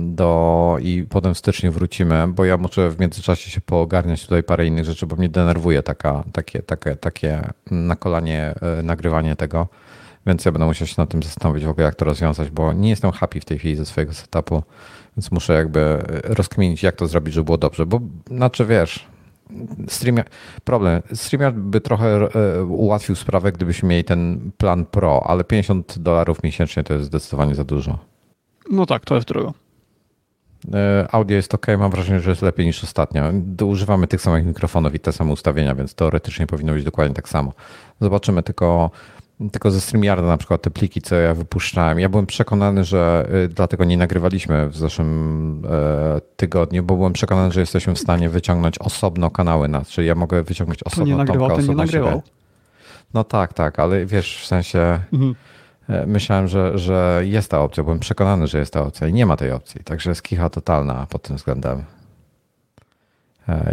do, i potem w styczniu wrócimy, bo ja muszę w międzyczasie się poogarniać tutaj parę innych rzeczy, bo mnie denerwuje taka, takie, takie, takie na kolanie nagrywanie tego. Więc ja będę musiał się nad tym zastanowić w ogóle, jak to rozwiązać, bo nie jestem happy w tej chwili ze swojego setupu, Więc muszę jakby rozkminić, jak to zrobić, żeby było dobrze. Bo znaczy wiesz, StreamYard, problem. StreamYard by trochę e, ułatwił sprawę, gdybyśmy mieli ten plan Pro, ale 50 dolarów miesięcznie to jest zdecydowanie za dużo. No tak, to jest drogo. E, audio jest ok, mam wrażenie, że jest lepiej niż ostatnio. Używamy tych samych mikrofonów i te same ustawienia, więc teoretycznie powinno być dokładnie tak samo. Zobaczymy tylko, tylko ze StreamYarda na przykład te pliki, co ja wypuszczałem. Ja byłem przekonany, że e, dlatego nie nagrywaliśmy w zeszłym e, tygodniu, bo byłem przekonany, że jesteśmy w stanie wyciągnąć osobno kanały nas, czyli ja mogę wyciągnąć osobno nie nagrywał, Tomka, to nie nagrywał. Siebie. No tak, tak, ale wiesz, w sensie mhm. myślałem, że, że jest ta opcja, byłem przekonany, że jest ta opcja i nie ma tej opcji, także jest kicha totalna pod tym względem.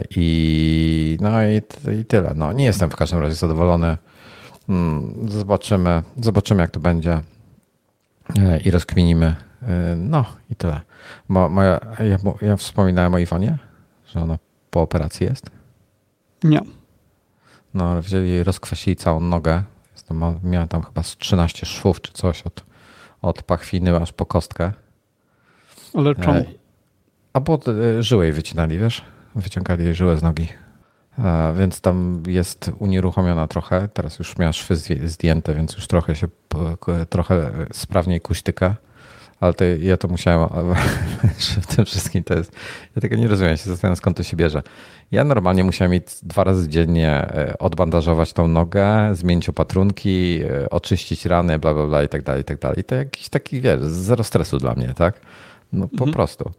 I no i, i tyle. No, nie jestem w każdym razie zadowolony. Hmm, zobaczymy, zobaczymy jak to będzie e, i rozkminimy. E, no i tyle. Mo, moja, ja, ja wspominałem o Iwanie, że ona po operacji jest? Nie. No, ale wzięli, rozkwasili całą nogę. Miałem tam chyba 13 szwów czy coś od, od pachwiny aż po kostkę. Ale czemu? E, a bo żyły jej wycinali, wiesz? Wyciągali jej żyłę z nogi. Więc tam jest unieruchomiona trochę. Teraz już miała szwy zdjęte, więc już trochę się trochę sprawniej kuśtyka. Ale to, ja to musiałem, w tym wszystkim to jest, ja tego nie rozumiem, się zastanawiam skąd to się bierze. Ja normalnie musiałem mieć dwa razy dziennie e, odbandażować tą nogę, zmienić opatrunki, e, oczyścić rany, bla, bla, bla i tak dalej, i tak dalej. To jakiś taki, wiesz, zero stresu dla mnie, tak? No po mhm. prostu.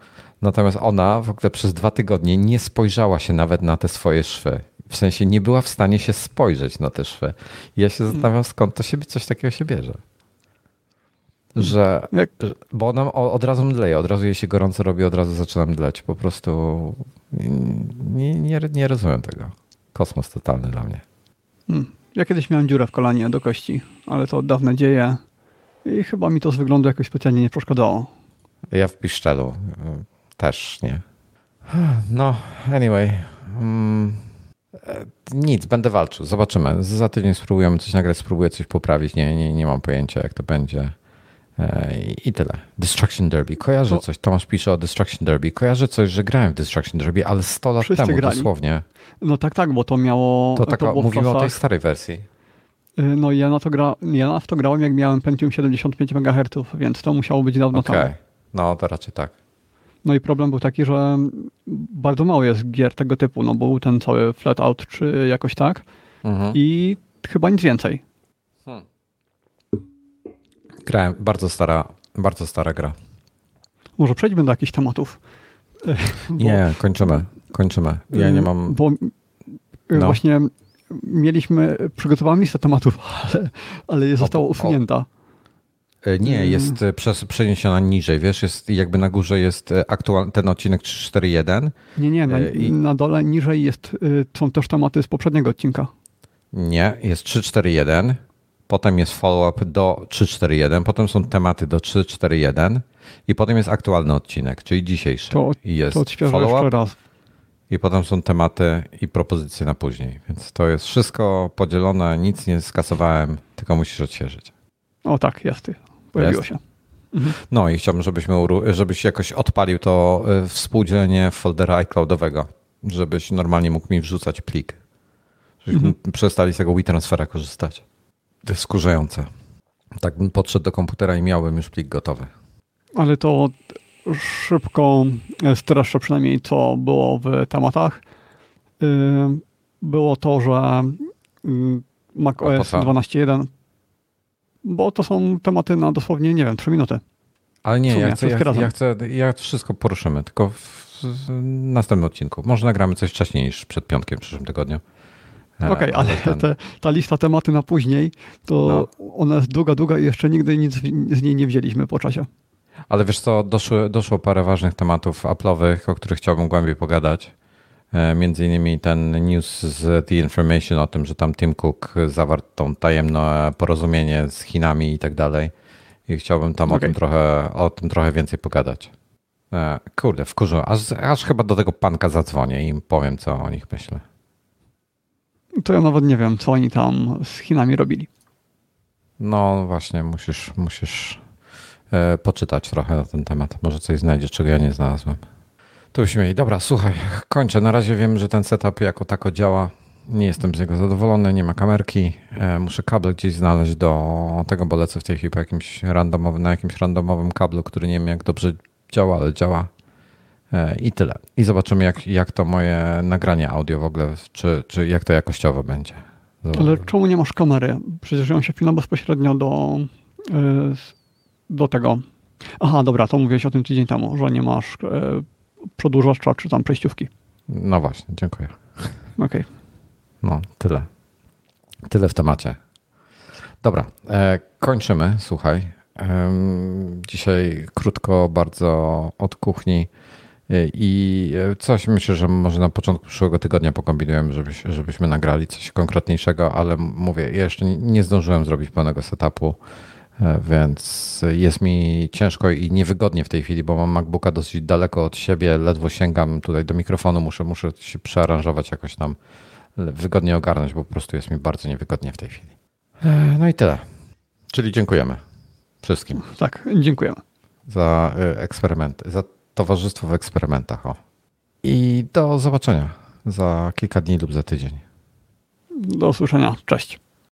Natomiast ona w ogóle przez dwa tygodnie nie spojrzała się nawet na te swoje szwy. W sensie nie była w stanie się spojrzeć na te szwy. I ja się zastanawiam, skąd to się coś takiego się bierze. Że, bo ona od razu mdleje, od razu jej się gorąco robi, od razu zaczyna mdleć. Po prostu nie, nie, nie rozumiem tego. Kosmos totalny dla mnie. Hmm. Ja kiedyś miałem dziurę w kolanie do kości, ale to od dawna dzieje i chyba mi to z wyglądu jakoś specjalnie nie przeszkadzało. Ja w piszczelu też nie. No, anyway. Mm, nic, będę walczył. Zobaczymy. Za tydzień spróbujemy coś nagrać, spróbuję coś poprawić. Nie, nie, nie mam pojęcia, jak to będzie. E, I tyle. Destruction Derby. Kojarzę to... coś. Tomasz pisze o Destruction Derby. Kojarzę coś, że grałem w Destruction Derby, ale 100 lat Wszyscy temu grali. dosłownie. No tak, tak, bo to miało. To, taka, to mówimy o tej starej wersji. Y, no ja na to gra, ja na to grałem jak miałem Pentium 75 MHz, więc to musiało być dawno okay. temu. No to raczej tak. No i problem był taki, że bardzo mało jest gier tego typu, no był ten cały Flatout czy jakoś tak mhm. i chyba nic więcej. Hmm. Grałem, bardzo stara, bardzo stara gra. Może przejdźmy do jakichś tematów. Bo, nie, kończymy, kończymy. Ja nie mam... Bo no. właśnie mieliśmy przygotowaną listę tematów, ale, ale została usunięta. O. E, nie, mm. jest przez, przeniesiona niżej, wiesz, jest jakby na górze jest e, aktual, ten odcinek 341. Nie, nie, na, I... na dole niżej jest, są też tematy z poprzedniego odcinka. Nie, jest 341, potem jest follow-up do 341, potem są tematy do 341 i potem jest aktualny odcinek, czyli dzisiejszy. To, I jest follow-up raz. I potem są tematy i propozycje na później. Więc to jest wszystko podzielone, nic nie skasowałem, tylko musisz odświeżyć. O tak, jasny. Pojawiło się. Mhm. No i chciałbym, żebyśmy, żebyś jakoś odpalił to y, współdzielenie foldera iCloudowego, żebyś normalnie mógł mi wrzucać plik. Żebyśmy mhm. przestali z tego WeTransfera korzystać. To jest skurzające. Tak bym podszedł do komputera i miałbym już plik gotowy. Ale to szybko streszczę przynajmniej, co było w tematach. Y, było to, że y, macOS 12.1 bo to są tematy na dosłownie, nie wiem, trzy minuty. Ale nie, ja, chcę, ja, ja, chcę, ja wszystko poruszymy, tylko w, następnym odcinku. Może nagramy coś wcześniej niż przed piątkiem w przyszłym tygodniu. E, Okej, okay, ale, ten... te, ta lista tematy na później, to no. ona jest długa, długa i jeszcze nigdy nic z niej nie wzięliśmy po czasie. Ale wiesz co, doszło, doszło parę ważnych tematów Apple'owych, o których chciałbym głębiej pogadać. E, między innymi ten news z The Information o tym, że tam Tim Cook zawarł tą tajemne porozumienie z Chinami i tak dalej. I chciałbym tam okay. o, tym trochę, o tym trochę więcej pogadać. E, kurde, wkurzę. Aż, aż chyba do tego panka zadzwonię i im powiem, co o nich myślę. To ja nawet nie wiem, co oni tam z Chinami robili. No właśnie, musisz, musisz e, poczytać trochę na ten temat. Może coś znajdziesz, czego ja nie znalazłem. Byśmy mieli. Dobra, słuchaj, kończę. Na razie wiem, że ten setup jako tako działa. Nie jestem z niego zadowolony, nie ma kamerki. E, muszę kable gdzieś znaleźć do tego, bo lecę w tej chwili po jakimś randomowym, na jakimś randomowym kablu, który nie wiem jak dobrze działa, ale działa. E, I tyle. I zobaczymy, jak, jak to moje nagranie audio w ogóle, czy, czy jak to jakościowo będzie. Ale czemu nie masz kamery? Przecież ją się wpina bezpośrednio do, e, do tego. Aha, dobra, to mówiłeś o tym tydzień temu, że nie masz przedłużacza czy tam przejściówki. No właśnie, dziękuję. Okej. Okay. No, tyle. Tyle w temacie. Dobra, e, kończymy. Słuchaj. E, dzisiaj krótko bardzo od kuchni. I coś myślę, że może na początku przyszłego tygodnia pokombinujemy, żebyś, żebyśmy nagrali coś konkretniejszego, ale mówię, ja jeszcze nie zdążyłem zrobić pełnego setupu, e, więc jest mi ciężko i niewygodnie w tej chwili, bo mam MacBooka dosyć daleko od siebie, ledwo sięgam tutaj do mikrofonu, muszę, muszę się przearanżować jakoś tam, wygodnie ogarnąć, bo po prostu jest mi bardzo niewygodnie w tej chwili. E, no i tyle. Czyli dziękujemy wszystkim. Tak, dziękujemy. Za e, eksperymenty, za Towarzystwo w eksperymentach. O. I do zobaczenia za kilka dni lub za tydzień. Do usłyszenia. Cześć.